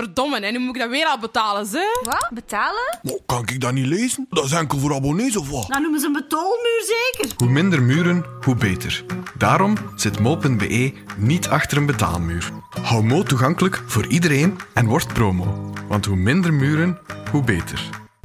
Verdomme, en nu moet ik dat weer al betalen, ze? Wat? Betalen? Kan ik dat niet lezen? Dat is enkel voor abonnees of wat? Nou noemen ze een betaalmuur zeker. Hoe minder muren, hoe beter. Daarom zit mo.be niet achter een betaalmuur. Hou Mo toegankelijk voor iedereen en word promo. Want hoe minder muren, hoe beter.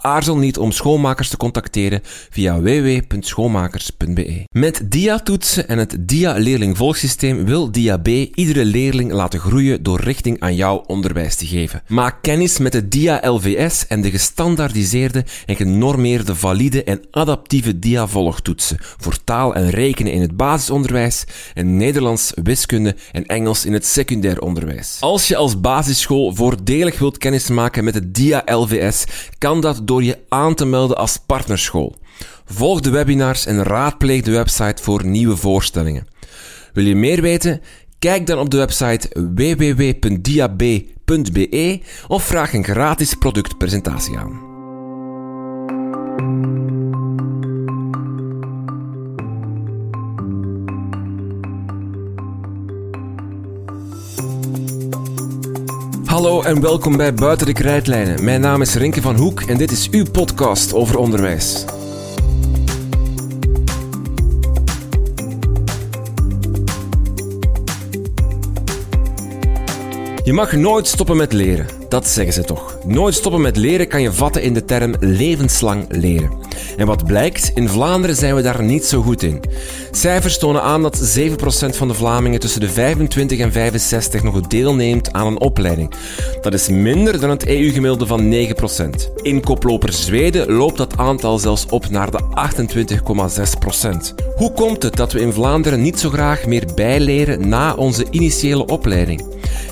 Aarzel niet om schoolmakers te contacteren via www.schoolmakers.be. Met DIA-toetsen en het DIA-leerlingvolgsysteem wil DIAB iedere leerling laten groeien door richting aan jouw onderwijs te geven. Maak kennis met de DIA-LVS en de gestandaardiseerde en genormeerde valide en adaptieve DIA-volgtoetsen voor taal en rekenen in het basisonderwijs en Nederlands, wiskunde en Engels in het secundair onderwijs. Als je als basisschool voordelig wilt kennismaken met de DIA-LVS, kan dat door je aan te melden als partnerschool. Volg de webinars en raadpleeg de website voor nieuwe voorstellingen. Wil je meer weten? Kijk dan op de website www.diab.be of vraag een gratis productpresentatie aan. Hallo en welkom bij Buiten de Krijtlijnen. Mijn naam is Rinke van Hoek en dit is uw podcast over onderwijs. Je mag nooit stoppen met leren, dat zeggen ze toch. Nooit stoppen met leren kan je vatten in de term levenslang leren. En wat blijkt, in Vlaanderen zijn we daar niet zo goed in. Cijfers tonen aan dat 7% van de Vlamingen tussen de 25 en 65 nog deelneemt aan een opleiding. Dat is minder dan het EU-gemiddelde van 9%. In koploper Zweden loopt dat aantal zelfs op naar de 28,6%. Hoe komt het dat we in Vlaanderen niet zo graag meer bijleren na onze initiële opleiding?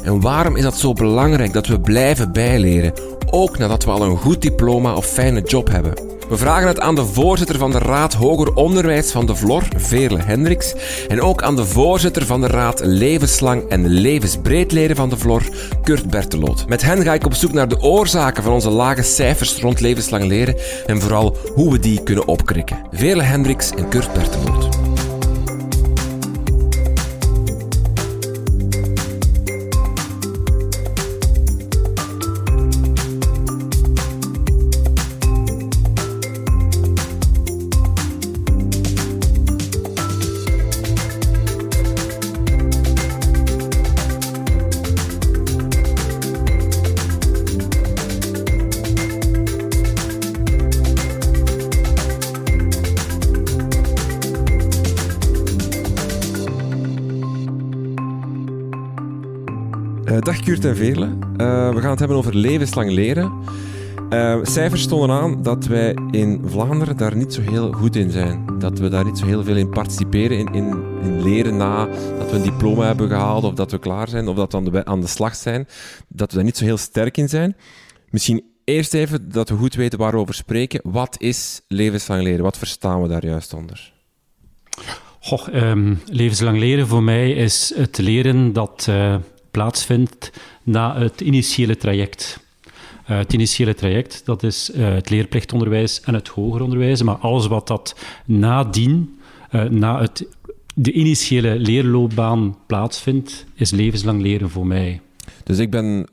En waarom is dat zo belangrijk dat we blijven bijleren, ook nadat we al een goed diploma of fijne job hebben? We vragen het aan de voorzitter van de Raad Hoger Onderwijs van de Vlor, Veerle Hendricks, en ook aan de voorzitter van de Raad Levenslang en Levensbreed Leren van de Vlor, Kurt Berteloot. Met hen ga ik op zoek naar de oorzaken van onze lage cijfers rond levenslang leren en vooral hoe we die kunnen opkrikken. Veerle Hendricks en Kurt Berteloot. Dag Kurt en Veerle. Uh, we gaan het hebben over levenslang leren. Uh, cijfers tonen aan dat wij in Vlaanderen daar niet zo heel goed in zijn. Dat we daar niet zo heel veel in participeren, in, in, in leren na dat we een diploma hebben gehaald, of dat we klaar zijn, of dat we aan de, aan de slag zijn. Dat we daar niet zo heel sterk in zijn. Misschien eerst even dat we goed weten waarover we spreken. Wat is levenslang leren? Wat verstaan we daar juist onder? Goh, um, levenslang leren voor mij is het leren dat uh, plaatsvindt na het initiële traject. Uh, het initiële traject, dat is uh, het leerplichtonderwijs en het hoger onderwijs, maar alles wat dat nadien, uh, na het, de initiële leerloopbaan plaatsvindt, is levenslang leren voor mij. Dus ik ben,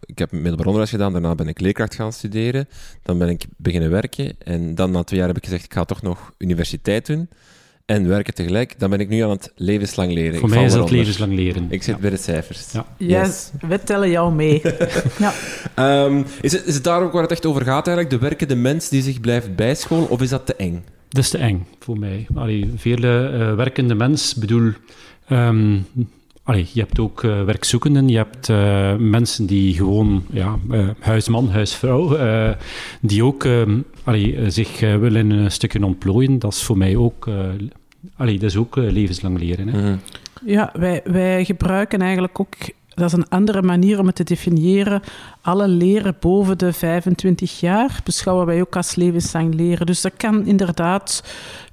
ik heb middelbaar onderwijs gedaan, daarna ben ik leerkracht gaan studeren, dan ben ik beginnen werken en dan na twee jaar heb ik gezegd, ik ga toch nog universiteit doen en werken tegelijk, dan ben ik nu aan het levenslang leren. Voor ik mij is het levenslang leren. Ik zit ja. bij de cijfers. Ja, yes. we tellen jou mee. ja. Um, is, het, is het daar ook waar het echt over gaat eigenlijk? De werkende mens die zich blijft bijscholen, of is dat te eng? Dat is te eng, voor mij. Allee, vele uh, werkende mens, bedoel... Um, Allee, je hebt ook uh, werkzoekenden, je hebt uh, mensen die gewoon, ja, uh, huisman, huisvrouw, die ook allee, zich willen een stukje ontplooien. Dat is voor mij ook, allee, dat is ook levenslang leren. Hè. Mm -hmm. Ja, wij, wij gebruiken eigenlijk ook dat is een andere manier om het te definiëren. Alle leren boven de 25 jaar beschouwen wij ook als levenslang leren. Dus dat kan inderdaad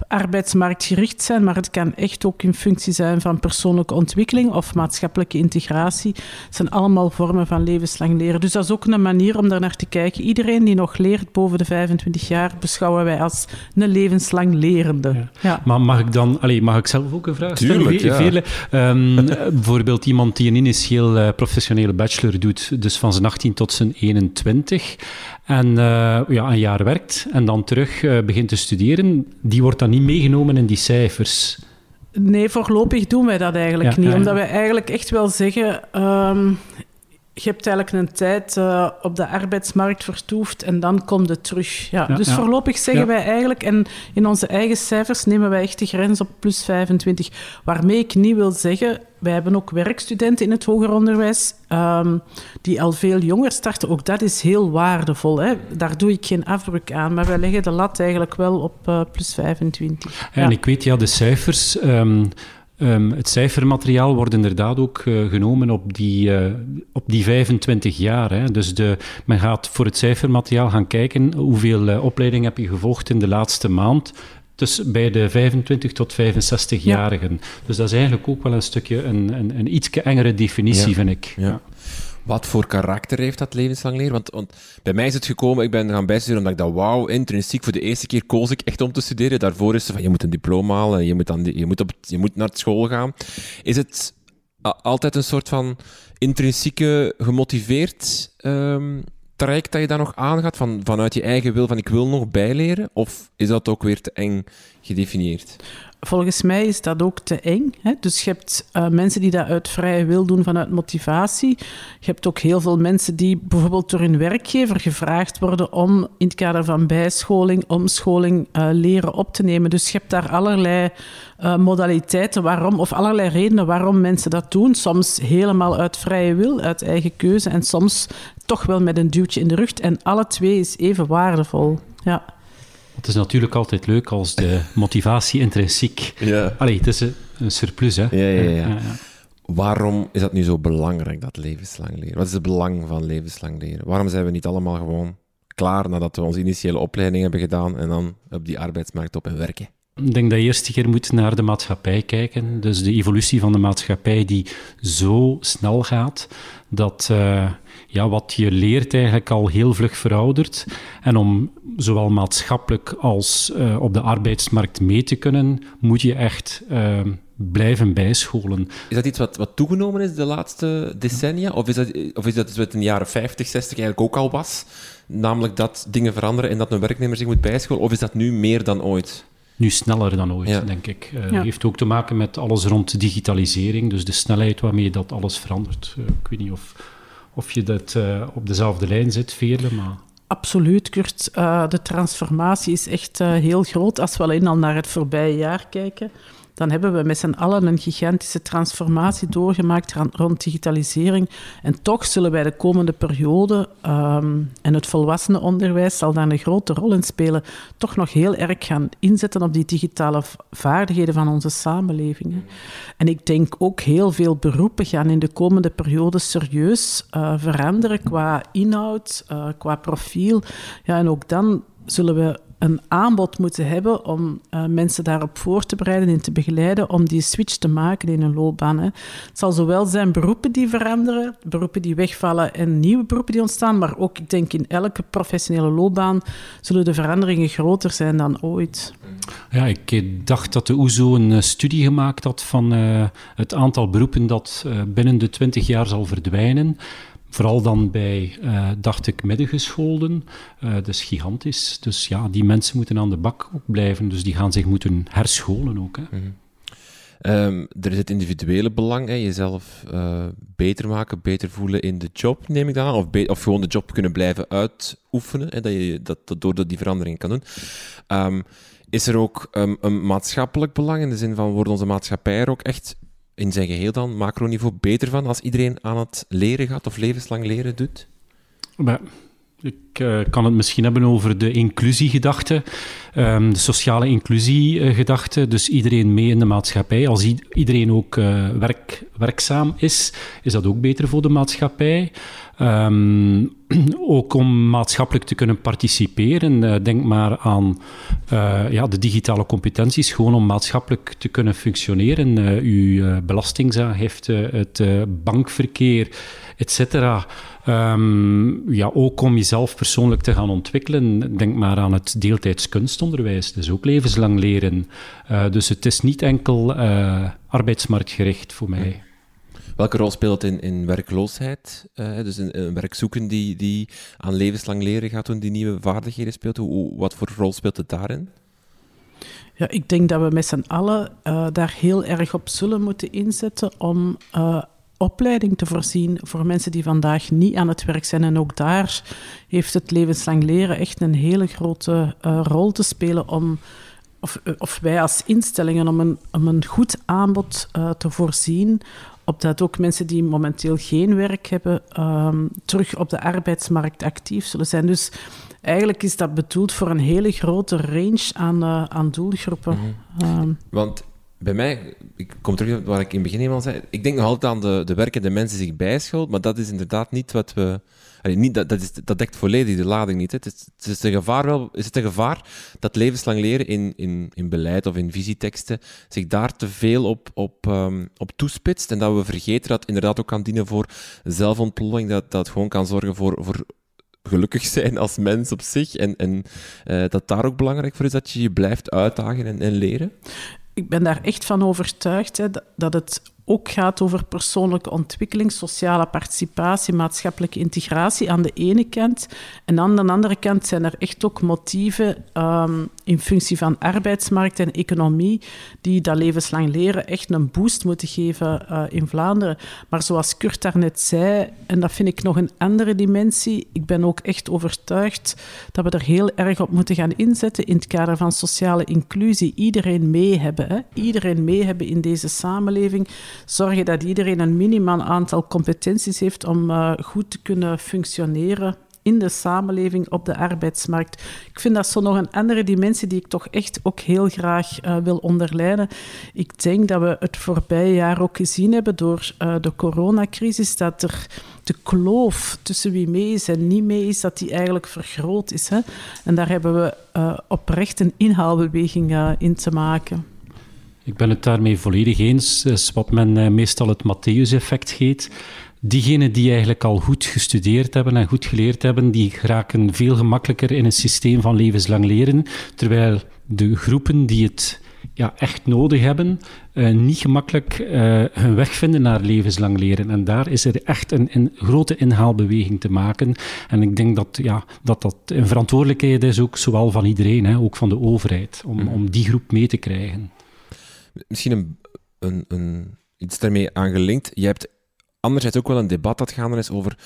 arbeidsmarktgericht zijn, maar het kan echt ook in functie zijn van persoonlijke ontwikkeling of maatschappelijke integratie. Het zijn allemaal vormen van levenslang leren. Dus dat is ook een manier om daar naar te kijken. Iedereen die nog leert boven de 25 jaar beschouwen wij als een levenslang lerende. Ja. Maar mag ik dan, allee, mag ik zelf ook een vraag stellen? Tuurlijk, ja. Veerle? Ehm, bijvoorbeeld iemand die een initieel eh, professionele bachelor doet, dus van zijn 18 tot zijn 21, en eh, ja, een jaar werkt en dan terug eh, begint te studeren, die wordt dan niet meegenomen in die cijfers. Nee, voorlopig doen wij dat eigenlijk Ja, niet. Omdat wij eigenlijk echt wel zeggen... ehm, je hebt eigenlijk een tijd eh, op de arbeidsmarkt vertoefd en dan komt het terug. Ja, Ja, dus ja. voorlopig zeggen Ja. wij eigenlijk... En in onze eigen cijfers nemen wij echt de grens op plus 25. Waarmee ik niet wil zeggen... Wij hebben ook werkstudenten in het hoger onderwijs ehm, die al veel jonger starten. Ook dat is heel waardevol. Hè? Daar doe ik geen afbreuk aan. Maar wij leggen de lat eigenlijk wel op eh, plus 25. En ik weet, ja, de cijfers... ehm, ehm, het cijfermateriaal wordt inderdaad ook eh, genomen op die, eh, op die 25 jaar. Hè. Dus de, men gaat voor het cijfermateriaal gaan kijken hoeveel eh, opleiding heb je gevolgd in de laatste maand. Dus bij de 25 tot 65-jarigen. Dus dat is eigenlijk ook wel een stukje een, een, een iets engere definitie, Ja. vind ik. Ja. Wat voor karakter heeft dat levenslang leren? Want, want bij mij is het gekomen, ik ben gaan bijstuderen omdat ik dat wauw, intrinsiek, voor de eerste keer koos ik echt om te studeren. Daarvoor is het van, je moet een diploma halen, je moet, dan, je moet, op, je moet naar school gaan. Is het altijd een soort van intrinsieke, gemotiveerd ehm, traject dat je daar nog aangaat, van, vanuit je eigen wil, van ik wil nog bijleren? Of is dat ook weer te eng gedefinieerd? Volgens mij is dat ook te eng. Hè? Dus je hebt eh, mensen die dat uit vrije wil doen vanuit motivatie. Je hebt ook heel veel mensen die bijvoorbeeld door hun werkgever gevraagd worden om in het kader van bijscholing, omscholing, eh, leren op te nemen. Dus je hebt daar allerlei eh, modaliteiten waarom, of allerlei redenen waarom mensen dat doen. Soms helemaal uit vrije wil, uit eigen keuze, en soms toch wel met een duwtje in de rug. En alle twee is even waardevol. Ja. Het is natuurlijk altijd leuk als de motivatie intrinsiek... Ja. Allee, het is een, een surplus, hè. Ja, ja, ja. Waarom is dat nu zo belangrijk, dat levenslang leren? Wat is het belang van levenslang leren? Waarom zijn we niet allemaal gewoon klaar nadat we onze initiële opleiding hebben gedaan en dan op die arbeidsmarkt op en werken? Ik denk dat je eerst een keer moet naar de maatschappij kijken. Dus de evolutie van de maatschappij die zo snel gaat, dat eh, ja, wat je leert eigenlijk al heel vlug veroudert. En om zowel maatschappelijk als eh, op de arbeidsmarkt mee te kunnen, moet je echt eh, blijven bijscholen. Is dat iets wat, wat toegenomen is de laatste decennia? Of is dat, of is dat iets wat in de jaren 50, 60 eigenlijk ook al was? Namelijk dat dingen veranderen en dat een werknemer zich moet bijscholen? Of is dat nu meer dan ooit? Nu sneller dan ooit, Ja. denk ik. Ja. Heeft ook te maken met alles rond digitalisering, dus de snelheid waarmee dat alles verandert. Eh, ik weet niet of, of je dat eh, op dezelfde lijn zit, Veerle, maar... Absoluut, Kurt. Eh, de transformatie is echt eh, heel groot. Als we alleen al naar het voorbije jaar kijken, dan hebben we met z'n allen een gigantische transformatie doorgemaakt rond digitalisering. En toch zullen wij de komende periode, ehm, en het volwassenenonderwijs zal daar een grote rol in spelen, toch nog heel erg gaan inzetten op die digitale vaardigheden van onze samenlevingen. En ik denk ook heel veel beroepen gaan in de komende periode serieus eh, veranderen qua inhoud, eh, qua profiel. Ja, en ook dan zullen we een aanbod moeten hebben om eh, mensen daarop voor te bereiden en te begeleiden om die switch te maken in hun loopbaan. Het zal zowel zijn beroepen die veranderen, beroepen die wegvallen en nieuwe beroepen die ontstaan, maar ook, ik denk, in elke professionele loopbaan zullen de veranderingen groter zijn dan ooit. Ja, ik eh, dacht dat de OESO een eh, studie gemaakt had van het aantal beroepen dat binnen de 20 jaar zal verdwijnen. Vooral dan bij, eh, dacht ik, middengescholden. Eh dat is gigantisch. Dus ja, die mensen moeten aan de bak ook blijven. Dus die gaan zich moeten herscholen ook. Hè. Ehm, er is het individuele belang, hè, jezelf eh, beter maken, beter voelen in de job, neem ik aan. Of, of gewoon de job kunnen blijven uitoefenen, hè, dat je dat, dat die verandering kan doen. Ehm, is er ook ehm, een maatschappelijk belang, in de zin van, wordt onze maatschappij er ook echt in zijn geheel dan, macroniveau, beter van als iedereen aan het leren gaat of levenslang leren doet? Maar Ik uh, kan het misschien hebben over de inclusiegedachte, um, de sociale inclusiegedachte. Dus iedereen mee in de maatschappij. Als iedereen ook uh, werk, werkzaam is, is dat ook beter voor de maatschappij. Um, ook om maatschappelijk te kunnen participeren. Uh, denk maar aan ja, de digitale competenties, gewoon om maatschappelijk te kunnen functioneren. uw belastingsaangifte, het bankverkeer, etc. Um, ja, ook om jezelf persoonlijk te gaan ontwikkelen. Denk maar aan het deeltijds kunstonderwijs. Dus ook levenslang leren. Uh, dus het is niet enkel uh, arbeidsmarktgericht voor mij. Welke rol speelt het in, in werkloosheid? Uh, dus een, een werkzoeken die, die aan levenslang leren gaat doen, die nieuwe vaardigheden speelt. Hoe, wat voor rol speelt het daarin? Ja, ik denk dat we met z'n allen uh, daar heel erg op zullen moeten inzetten om uh, opleiding te voorzien voor mensen die vandaag niet aan het werk zijn. En ook daar heeft het levenslang leren echt een hele grote uh, rol te spelen om, of, uh, of wij als instellingen, om een, om een goed aanbod uh, te voorzien, opdat ook mensen die momenteel geen werk hebben, um, terug op de arbeidsmarkt actief zullen zijn. Dus eigenlijk is dat bedoeld voor een hele grote range aan, aan doelgroepen. Mm -hmm. um, Want bij mij, ik kom terug op waar ik in het begin eenmaal zei, ik denk nog altijd aan de, de werkende mensen zich bijschool, maar dat is inderdaad niet wat we... Niet, dat, dat, is, dat dekt volledig de lading niet. Het, is, het een gevaar wel, is het een gevaar dat levenslang leren in, in, in beleid of in visieteksten zich daar te veel op, op, um, op toespitst en dat we vergeten dat het inderdaad ook kan dienen voor zelfontplooiing, dat dat gewoon kan zorgen voor, voor gelukkig zijn als mens op zich en, en uh, dat daar ook belangrijk voor is dat je je blijft uitdagen en, en leren? Ik ben daar echt van overtuigd hè, dat het ook gaat over persoonlijke ontwikkeling, sociale participatie, maatschappelijke integratie aan de ene kant. En aan de andere kant zijn er echt ook motieven um, in functie van arbeidsmarkt en economie die dat levenslang leren echt een boost moeten geven uh, in Vlaanderen. Maar zoals Kurt daarnet zei, en dat vind ik nog een andere dimensie, ik ben ook echt overtuigd dat we er heel erg op moeten gaan inzetten in het kader van sociale inclusie. Iedereen mee hebben, hè? iedereen mee hebben in deze samenleving zorgen dat iedereen een minimaal aantal competenties heeft om uh, goed te kunnen functioneren in de samenleving, op de arbeidsmarkt. Ik vind dat zo nog een andere dimensie die ik toch echt ook heel graag uh, wil onderlijnen. Ik denk dat we het voorbije jaar ook gezien hebben door uh, de coronacrisis, dat er de kloof tussen wie mee is en niet mee is, dat die eigenlijk vergroot is. Hè? En daar hebben we oprecht een inhaalbeweging in te maken. Ik ben het daarmee volledig eens. Dat is wat men meestal het Matthäus-effect heet. Diegenen die eigenlijk al goed gestudeerd hebben en goed geleerd hebben, die geraken veel gemakkelijker in een systeem van levenslang leren, terwijl de groepen die het ja, echt nodig hebben, uh, niet gemakkelijk uh, hun weg vinden naar levenslang leren. En daar is er echt een, een, grote inhaalbeweging te maken. En ik denk dat ja, dat, dat een verantwoordelijkheid is ook zowel van iedereen, hè, ook van de overheid, om, mm. om die groep mee te krijgen. Misschien een, een, een, iets daarmee aangelinkt. Je hebt anderzijds ook wel een debat dat gaande is over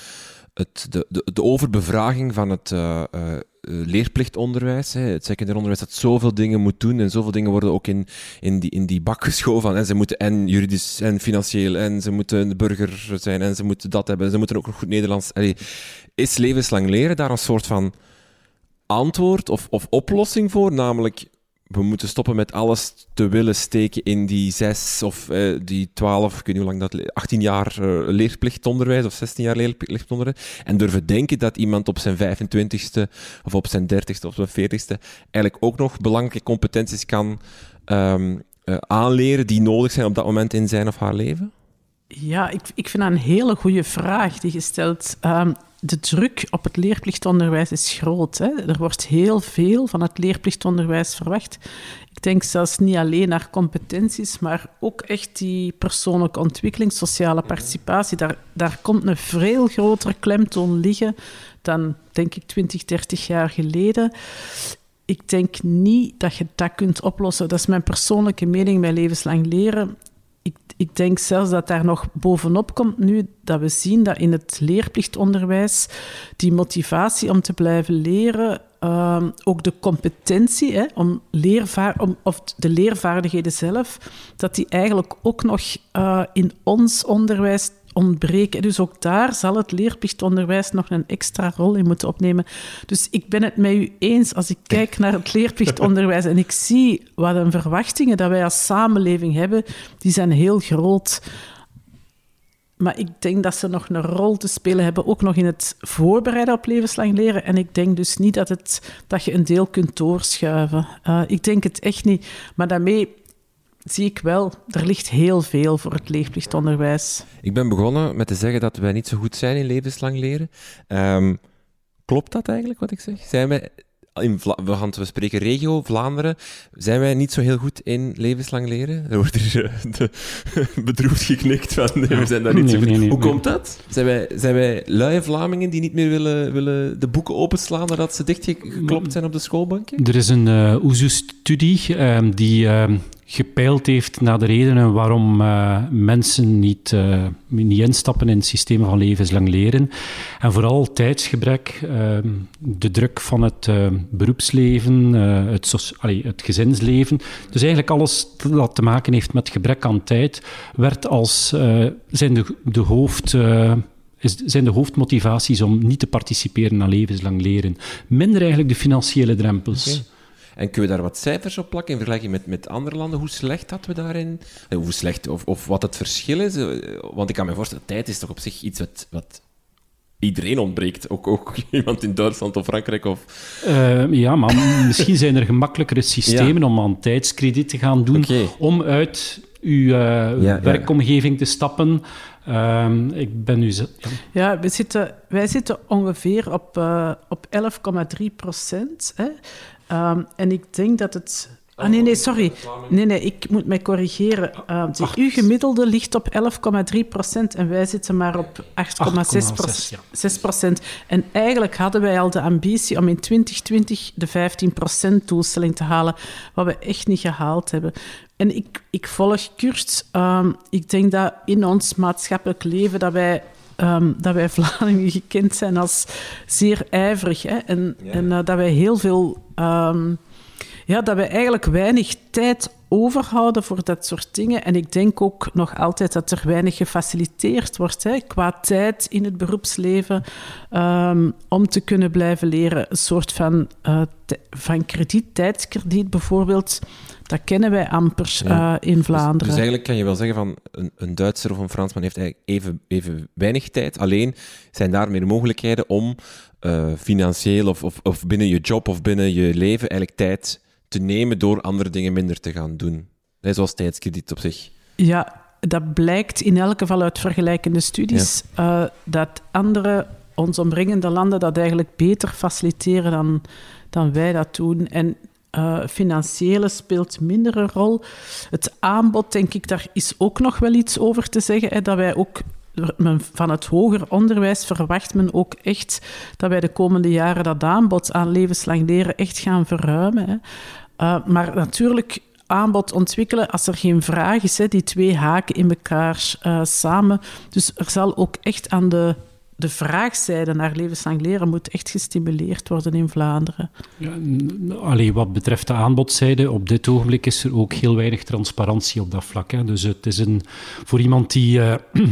het, de, de, de overbevraging van het uh, uh, leerplichtonderwijs. Hè. Het secundair onderwijs dat zoveel dingen moet doen en zoveel dingen worden ook in, in, die, in die bak geschoven. En ze moeten en juridisch en financieel en ze moeten burger zijn en ze moeten dat hebben. Ze moeten ook nog goed Nederlands. Is levenslang leren daar een soort van antwoord of, of oplossing voor? Namelijk we moeten stoppen met alles te willen steken in die zes of uh, die twaalf, ik weet niet hoe lang dat, 18 jaar uh, leerplichtonderwijs of 16 jaar leerplichtonderwijs. En durven denken dat iemand op zijn 25ste of op zijn 30ste of zijn 40ste eigenlijk ook nog belangrijke competenties kan um, uh, aanleren die nodig zijn op dat moment in zijn of haar leven? Ja, ik, ik vind dat een hele goede vraag die je stelt. Um, de druk op het leerplichtonderwijs is groot. Hè? Er wordt heel veel van het leerplichtonderwijs verwacht. Ik denk zelfs niet alleen naar competenties, maar ook echt die persoonlijke ontwikkeling, sociale participatie. Daar, daar komt een veel grotere klemtoon liggen dan, denk ik, 20, 30 jaar geleden. Ik denk niet dat je dat kunt oplossen. Dat is mijn persoonlijke mening bij levenslang leren ik, ik, denk zelfs dat daar nog bovenop komt nu dat we zien dat in het leerplichtonderwijs die motivatie om te blijven leren, uh, ook de competentie hè, om leervaar om, of de leervaardigheden zelf, dat die eigenlijk ook nog uh, in ons onderwijs ontbreken. Dus ook daar zal het leerplichtonderwijs nog een extra rol in moeten opnemen. Dus ik ben het met u eens als ik kijk naar het leerplichtonderwijs en ik zie wat een verwachtingen dat wij als samenleving hebben, die zijn heel groot. Maar ik denk dat ze nog een rol te spelen hebben, ook nog in het voorbereiden op levenslang leren. En ik denk dus niet dat, het, dat je een deel kunt doorschuiven. Uh, ik denk het echt niet. Maar daarmee zie ik wel, er ligt heel veel voor het leerplichtonderwijs. Ik ben begonnen met te zeggen dat wij niet zo goed zijn in levenslang leren. Um, klopt dat eigenlijk, wat ik zeg? Zijn wij in Vla we, gaan, we spreken regio, Vlaanderen. Zijn wij niet zo heel goed in levenslang leren? Er wordt hier uh, de, bedroefd geknikt van nee, we zijn daar niet zo goed. Hoe komt dat? Zijn wij, zijn wij luie Vlamingen die niet meer willen, willen de boeken openslaan nadat ze dichtgeklopt zijn op de schoolbanken? Er is een uh, eh, OESO-studie uh, ehm, die ehm, gepeild heeft naar de redenen waarom uh, mensen niet, uh, niet instappen in het systeem van levenslang leren. En vooral tijdsgebrek, uh, de druk van het beroepsleven, het, het gezinsleven. Dus eigenlijk alles dat te maken heeft met gebrek aan tijd, werd als zijn de, de hoofd is, zijn de hoofdmotivaties om niet te participeren aan levenslang leren. Minder eigenlijk de financiële drempels. En kunnen we daar wat cijfers op plakken in vergelijking met, met andere landen? Hoe slecht dat we daarin? Eh, hoe slecht, of, of wat het verschil is? Eh, want ik kan me voorstellen, tijd is toch op zich iets wat, wat iedereen ontbreekt. Ook, ook iemand in Duitsland of Frankrijk. Of... Uh, ja, maar misschien zijn er gemakkelijkere systemen om aan tijdskrediet te gaan doen. Om uit uw uh, werkomgeving te stappen. Uh, ik ben nu... Ja, we zitten, wij zitten ongeveer op, uh, op 11,3 procent. Um, en ik denk dat het. Ah, nee, nee, sorry. Nee, nee, ik moet mij corrigeren. Uh, uw gemiddelde ligt op 11,3 procent en wij zitten maar op 8,6 procent. En eigenlijk hadden wij al de ambitie om in 2020 de 15 procent doelstelling te halen, wat we echt niet gehaald hebben. En ik, ik volg Kurst. Um, ik denk dat in ons maatschappelijk leven dat wij um, dat wij Vlamingen gekend zijn als zeer ijverig. Hè? En, en uh, dat wij heel veel... Um, ja, dat wij eigenlijk weinig tijd overhouden voor dat soort dingen. En ik denk ook nog altijd dat er weinig gefaciliteerd wordt hè, qua tijd in het beroepsleven um, om te kunnen blijven leren. Een soort van, uh, van krediet, tijdskrediet bijvoorbeeld, dat kennen wij amper uh, in dus- Vlaanderen. Dus, dus, eigenlijk kan je wel zeggen van een, een Duitser of een Fransman heeft eigenlijk even, even weinig tijd. Alleen zijn daar meer mogelijkheden om uh, financieel of, of, of binnen je job of binnen je leven eigenlijk tijd te nemen door andere dingen minder te gaan doen. Zoals tijdskrediet op zich. Ja, dat blijkt in elk geval uit vergelijkende studies ja. uh, dat andere ons omringende landen dat eigenlijk beter faciliteren dan, dan wij dat doen. En uh, financiële speelt minder een rol. Het aanbod, denk ik, daar is ook nog wel iets over te zeggen. Hè, dat wij ook van het hoger onderwijs verwacht men ook echt dat wij de komende jaren dat aanbod aan levenslang leren echt gaan verruimen. Hè. Uh, maar natuurlijk, aanbod ontwikkelen als er geen vraag is. Hè, die twee haken in elkaar uh, samen. Dus er zal ook echt aan de de vraagzijde naar levenslang leren moet echt gestimuleerd worden in Vlaanderen. Ja, allee, wat betreft de aanbodzijde, op dit ogenblik is er ook heel weinig transparantie op dat vlak. Hè. Dus het is een, voor iemand die uh,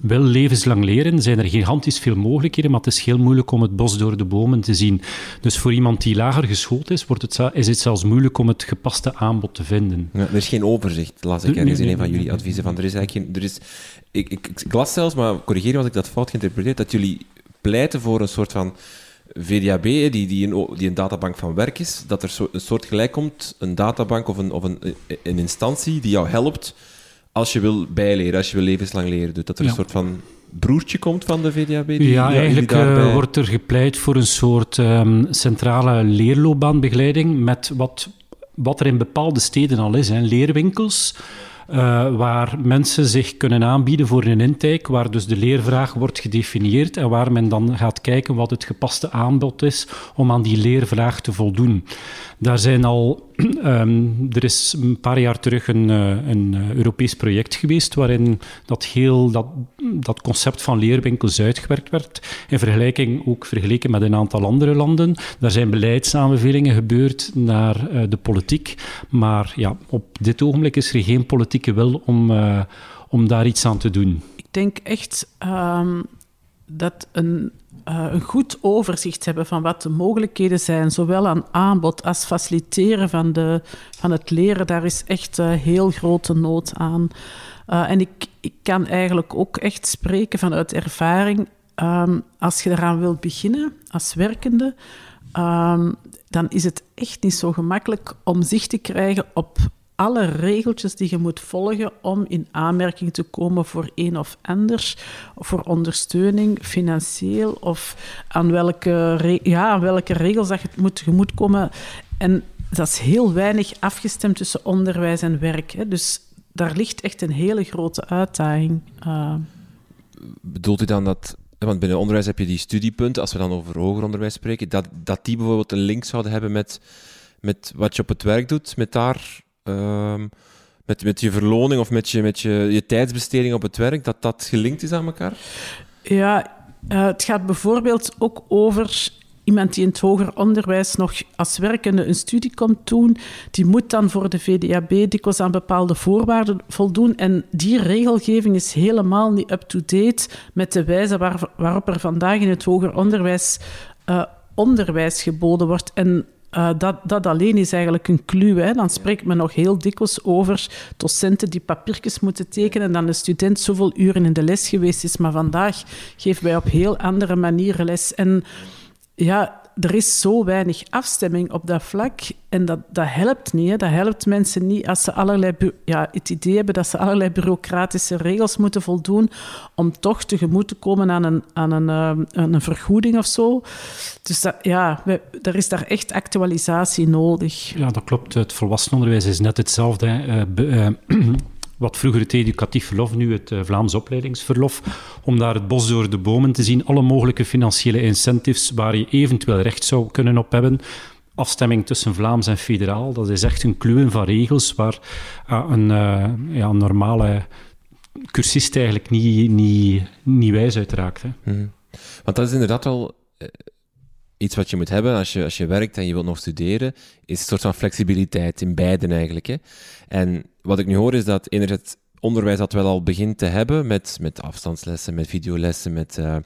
wil levenslang leren, zijn er gigantisch veel mogelijkheden, maar het is heel moeilijk om het bos door de bomen te zien. Dus voor iemand die lager geschoold is, wordt het, is het zelfs moeilijk om het gepaste aanbod te vinden. Ja, er is geen overzicht, las ik ergens in een van jullie adviezen. Van, er is eigenlijk geen, er is, ik, ik, ik las zelfs, maar corrigeer als ik dat fout geïnterpreteerd, dat jullie pleiten voor een soort van VDAB, die, die, een, die een databank van werk is, dat er zo, een soort gelijk komt, een databank of, een, of een, een instantie die jou helpt als je wil bijleren, als je wil levenslang leren, doet dat er een soort van broertje komt van de VDAB? Die, ja, eigenlijk uh, wordt er gepleit voor een soort um, centrale leerloopbaanbegeleiding met wat, wat er in bepaalde steden al is. Hè. Leerwinkels, waar mensen zich kunnen aanbieden voor een intake, waar dus de leervraag wordt gedefinieerd en waar men dan gaat kijken wat het gepaste aanbod is om aan die leervraag te voldoen. Daar zijn al, um, er is een paar jaar terug een, uh, een uh, Europees project geweest waarin dat heel dat, dat concept van leerwinkels uitgewerkt werd. In vergelijking ook vergeleken met een aantal andere landen. Daar zijn beleidsaanbevelingen gebeurd naar de politiek. Maar ja, op dit ogenblik is er geen politieke wil om, om daar iets aan te doen denk echt ehm, dat een, eh, een goed overzicht hebben van wat de mogelijkheden zijn, zowel aan aanbod als faciliteren van, de, van het leren, daar is echt uh, heel grote nood aan. En ik, ik kan eigenlijk ook echt spreken vanuit ervaring. Um, als je eraan wilt beginnen als werkende, um, dan is het echt niet zo gemakkelijk om zicht te krijgen op alle regeltjes die je moet volgen om in aanmerking te komen voor een of ander, voor ondersteuning, financieel, of aan welke, ja, aan welke regels dat je moet, je komen. En dat is heel weinig afgestemd tussen onderwijs en werk. Hè. Dus daar ligt echt een hele grote uitdaging. Uh. Bedoelt u dan dat want binnen onderwijs heb je die studiepunten, als we dan over hoger onderwijs spreken, dat, dat die bijvoorbeeld een link zouden hebben met, met wat je op het werk doet, met daar Ehm, met, met je verloning of met je, met je, je tijdsbesteding op het werk, dat dat gelinkt is aan elkaar? Ja, uh, het gaat bijvoorbeeld ook over iemand die in het hoger onderwijs nog als werkende een studie komt doen, die moet dan voor de VDAB dikwijls aan bepaalde voorwaarden voldoen. En die regelgeving is helemaal niet up-to-date met de wijze waar, waarop er vandaag in het hoger onderwijs uh, onderwijs geboden wordt. En uh, dat, dat alleen is eigenlijk een clue. Hè. Dan spreekt men nog heel dikwijls over docenten die papiertjes moeten tekenen en dan de student zoveel uren in de les geweest is. Maar vandaag geven wij op heel andere manieren les. En ja, er is zo weinig afstemming op dat vlak. En dat, dat helpt niet. Hè. Dat helpt mensen niet als ze allerlei ja, het idee hebben dat ze allerlei bureaucratische regels moeten voldoen om toch tegemoet te komen aan een, aan een, uh, een vergoeding of zo. Dus ja, we, er is daar echt actualisatie nodig. Ja, dat klopt. Het volwassenenonderwijs is net hetzelfde. Uh, wat vroeger het educatief verlof, nu het uh, Vlaams opleidingsverlof, om daar het bos door de bomen te zien, alle mogelijke financiële incentives waar je eventueel recht zou kunnen op hebben. Afstemming tussen Vlaams en federaal, dat is echt een kluwen van regels waar uh, een, uh, ja, normale cursist eigenlijk niet, niet, niet wijs uitraakt. Hè. Hmm. Want dat is inderdaad wel iets wat je moet hebben als je, als je werkt en je wilt nog studeren, is een soort van flexibiliteit in beiden eigenlijk. Hè. En wat ik nu hoor is dat enerzijds onderwijs dat wel al begint te hebben met, met afstandslessen, met videolessen, met uh,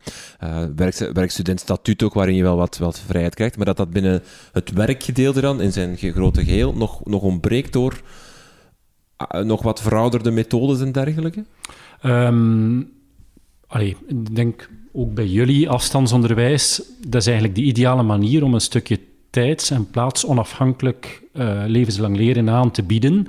uh, werk, werkstudentstatuut ook, waarin je wel wat, wat vrijheid krijgt, maar dat dat binnen het werkgedeelte dan, in zijn grote geheel, nog, nog ontbreekt door uh, nog wat verouderde methodes en dergelijke? Um, allee, ik denk ook bij jullie afstandsonderwijs, dat is eigenlijk de ideale manier om een stukje tijds- en plaats onafhankelijk uh, levenslang leren aan te bieden.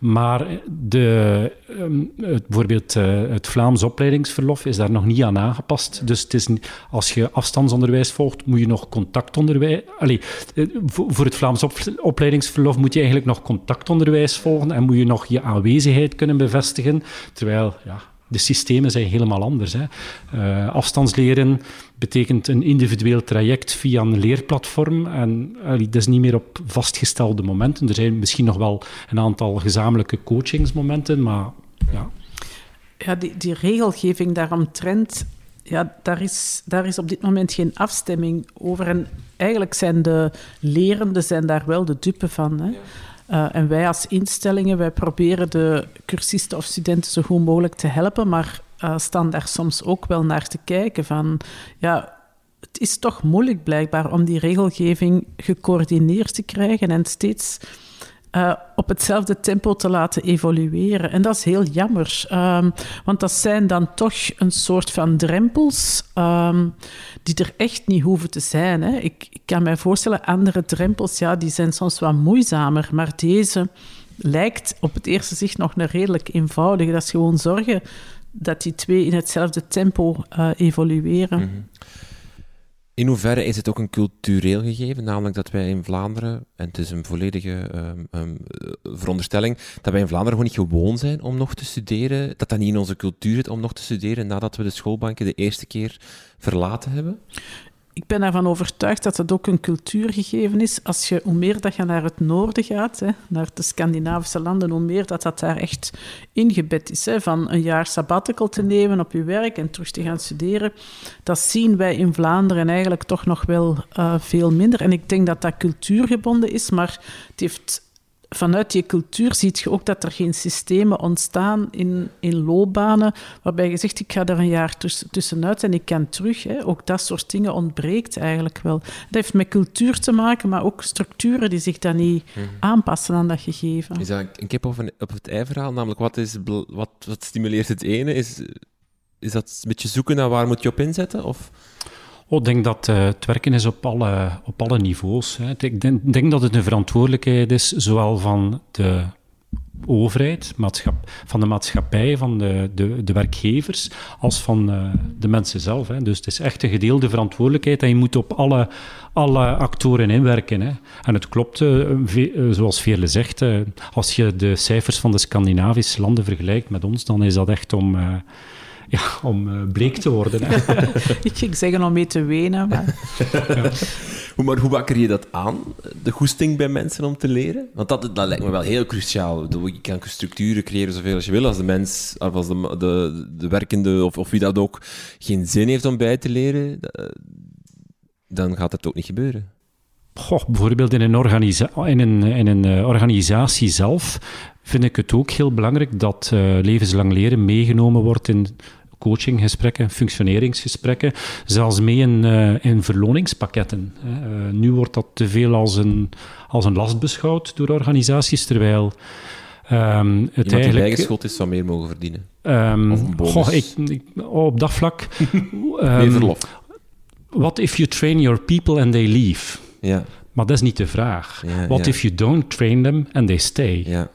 Maar de, um, het, bijvoorbeeld uh, het Vlaams opleidingsverlof is daar nog niet aan aangepast. Dus het is, als je afstandsonderwijs volgt, moet je nog contactonderwijs... Allee, uh, voor het Vlaams op, opleidingsverlof moet je eigenlijk nog contactonderwijs volgen en moet je nog je aanwezigheid kunnen bevestigen. Terwijl, ja, de systemen zijn helemaal anders. Hè. Uh, afstandsleren betekent een individueel traject via een leerplatform. En uh, dat is niet meer op vastgestelde momenten. Er zijn misschien nog wel een aantal gezamenlijke coachingsmomenten, maar ja. Ja, die, die regelgeving daaromtrent, ja, daar, is, daar is op dit moment geen afstemming over. En eigenlijk zijn de lerenden zijn daar wel de dupe van. Hè. Ja. Uh, en wij als instellingen, wij proberen de cursisten of studenten zo goed mogelijk te helpen, maar uh, staan daar soms ook wel naar te kijken van, ja, het is toch moeilijk blijkbaar om die regelgeving gecoördineerd te krijgen en steeds uh, op hetzelfde tempo te laten evolueren. En dat is heel jammer, um, want dat zijn dan toch een soort van drempels um, die er echt niet hoeven te zijn. Hè. Ik, ik, kan mij voorstellen, andere drempels, ja, die zijn soms wat moeizamer, maar deze lijkt op het eerste zicht nog een redelijk eenvoudige. Dat is gewoon zorgen dat die twee in hetzelfde tempo uh, evolueren. -hmm. In hoeverre is het ook een cultureel gegeven, namelijk dat wij in Vlaanderen, en het is een volledige um, um, veronderstelling, dat wij in Vlaanderen gewoon niet gewoon zijn om nog te studeren, dat dat niet in onze cultuur zit om nog te studeren nadat we de schoolbanken de eerste keer verlaten hebben? Ik ben ervan overtuigd dat het ook een cultuurgegeven is. Als je, hoe meer dat je naar het noorden gaat, hè, naar de Scandinavische landen, hoe meer dat dat daar echt ingebed is. Hè, van een jaar sabbatical te nemen op je werk en terug te gaan studeren. Dat zien wij in Vlaanderen eigenlijk toch nog wel uh, veel minder. En ik denk dat dat cultuurgebonden is, maar het heeft vanuit die cultuur zie je ook dat er geen systemen ontstaan in, in loopbanen waarbij je zegt, ik ga er een jaar tuss tussenuit en ik kan terug. Hè. Ook dat soort dingen ontbreekt eigenlijk wel. Dat heeft met cultuur te maken, maar ook structuren die zich dan niet Mhm. aanpassen aan dat gegeven. Is dat een kip op, een, op het ei-verhaal? Namelijk, wat, is, wat, wat stimuleert het ene? Is, is dat een beetje zoeken naar waar moet je op inzetten? Of? Oh, ik denk dat eh, het werken is op alle, op alle niveaus. Hè. Ik denk, denk dat het een verantwoordelijkheid is, zowel van de overheid, van de maatschappij, van de, de, de werkgevers, als van eh, de mensen zelf. Hè. Dus het is echt een gedeelde verantwoordelijkheid en je moet op alle, alle actoren inwerken. Hè. En het klopt, eh, zoals Veerle zegt, als je de cijfers van de Scandinavische landen vergelijkt met ons, dan is dat echt om... ja, om eh, bleek te worden. Ik ging zeggen om mee te wenen, maar Hoe, maar hoe wakker je dat aan, de goesting bij mensen om te leren? Want dat, dat lijkt me wel heel cruciaal. Je kan structuren creëren zoveel als je wil. Als de mens, of als de, de, de werkende, of, of wie dat ook, geen zin heeft om bij te leren, dan gaat het ook niet gebeuren. Goh, bijvoorbeeld in een, organisa in een, in een eh, organisatie zelf vind ik het ook heel belangrijk dat eh, levenslang leren meegenomen wordt in coachinggesprekken, functioneringsgesprekken, zelfs mee in, eh, in verloningspakketten. Eh, nu wordt dat te veel als een, als een last beschouwd door organisaties, terwijl ehm, het Iemand die eigenlijk... bijgeschoold is, zou meer mogen verdienen. ehm, Of een bonus. goh, ik, ik- op dat vlak... meer verlof. What if you train your people and they leave? Ja, Maar dat is niet de vraag. Ja, What ja. if you don't train them and they stay? ja.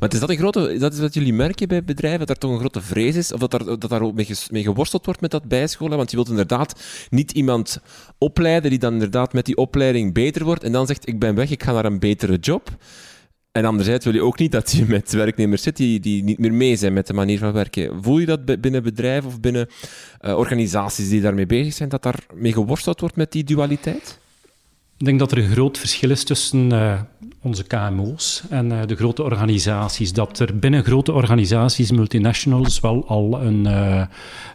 Maar is dat, een grote, is dat wat jullie merken bij bedrijven, dat er toch een grote vrees is? Of dat, daar, dat daar ook mee, geworsteld wordt met dat bijscholen? Want je wilt inderdaad niet iemand opleiden die dan inderdaad met die opleiding beter wordt en dan zegt, ik ben weg, ik ga naar een betere job. En anderzijds wil je ook niet dat je met werknemers zit die, die niet meer mee zijn met de manier van werken. Voel je dat bi- binnen bedrijven of binnen eh, organisaties die daarmee bezig zijn, dat daar mee geworsteld wordt met die dualiteit? Ik denk dat er een groot verschil is tussen eh, onze KMO's en eh, de grote organisaties. Dat er binnen grote organisaties, multinationals, wel al een, eh,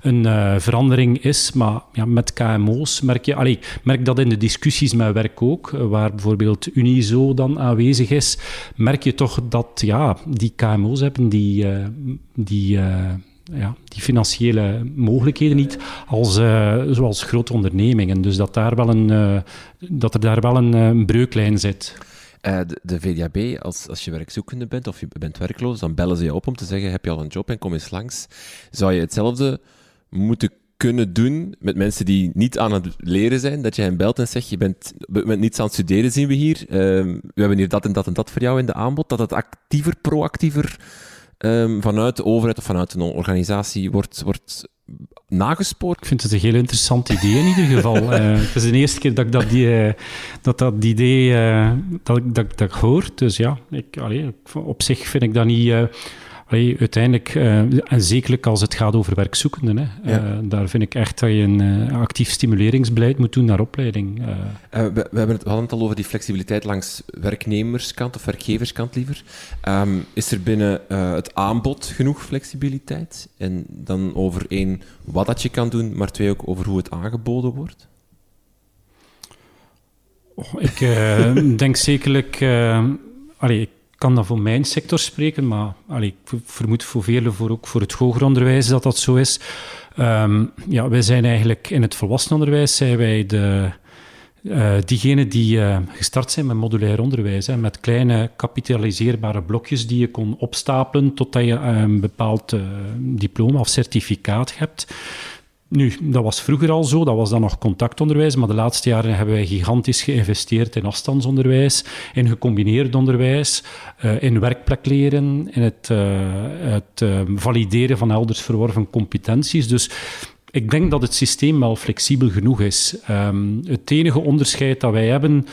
een eh, verandering is. Maar ja, met KMO's merk je... Allee, merk dat in de discussies met werk ook, waar bijvoorbeeld Unizo dan aanwezig is, merk je toch dat ja, die KMO's hebben die... die ja, die financiële mogelijkheden niet als, zoals grote ondernemingen. Dus dat, daar wel een, dat er daar wel een breuklijn zit. Eh, de, de VDAB, als, als je werkzoekende bent of je bent werkloos, dan bellen ze je op om te zeggen, heb je al een job en kom eens langs. Zou je hetzelfde moeten kunnen doen met mensen die niet aan het leren zijn, dat je hen belt en zegt, je bent, je bent niets aan het studeren, zien we hier. Ehm, we hebben hier dat en dat en dat voor jou in de aanbod. Dat het actiever, proactiever ehm, vanuit de overheid of vanuit een organisatie wordt, wordt nagespoord. Ik vind het een heel interessant idee in ieder geval. Eh, het is de eerste keer dat ik dat, die, eh, dat, dat idee eh, dat, dat, dat ik hoor. Dus ja, ik, allee, op zich vind ik dat niet... allee, uiteindelijk, eh, en zekerlijk als het gaat over werkzoekenden, hè, Ja. eh, daar vind ik echt dat je een eh, actief stimuleringsbeleid moet doen naar opleiding. We, we, hebben het, we hadden het al over die flexibiliteit langs werknemerskant of werkgeverskant liever. Ehm, is er binnen het aanbod genoeg flexibiliteit? En dan over één, wat dat je kan doen, maar twee ook over hoe het aangeboden wordt? Oh, ik denk zekerlijk... allee, ik kan dan voor mijn sector spreken, maar ik ver- vermoed voor velen, voor, ook voor het hoger onderwijs, dat dat zo is. Ehm, ja, wij zijn eigenlijk in het volwassenenonderwijs zijn wij de, eh diegenen die eh, gestart zijn met modulair onderwijs, hè, met kleine kapitaliseerbare blokjes die je kon opstapelen totdat je een bepaald eh, diploma of certificaat hebt. Nu, dat was vroeger al zo, dat was dan nog contactonderwijs, maar de laatste jaren hebben wij gigantisch geïnvesteerd in afstandsonderwijs, in gecombineerd onderwijs, eh, in werkplekleren, in het, eh, het eh, valideren van elders verworven competenties. Dus ik denk dat het systeem wel flexibel genoeg is. Ehm, het enige onderscheid dat wij hebben,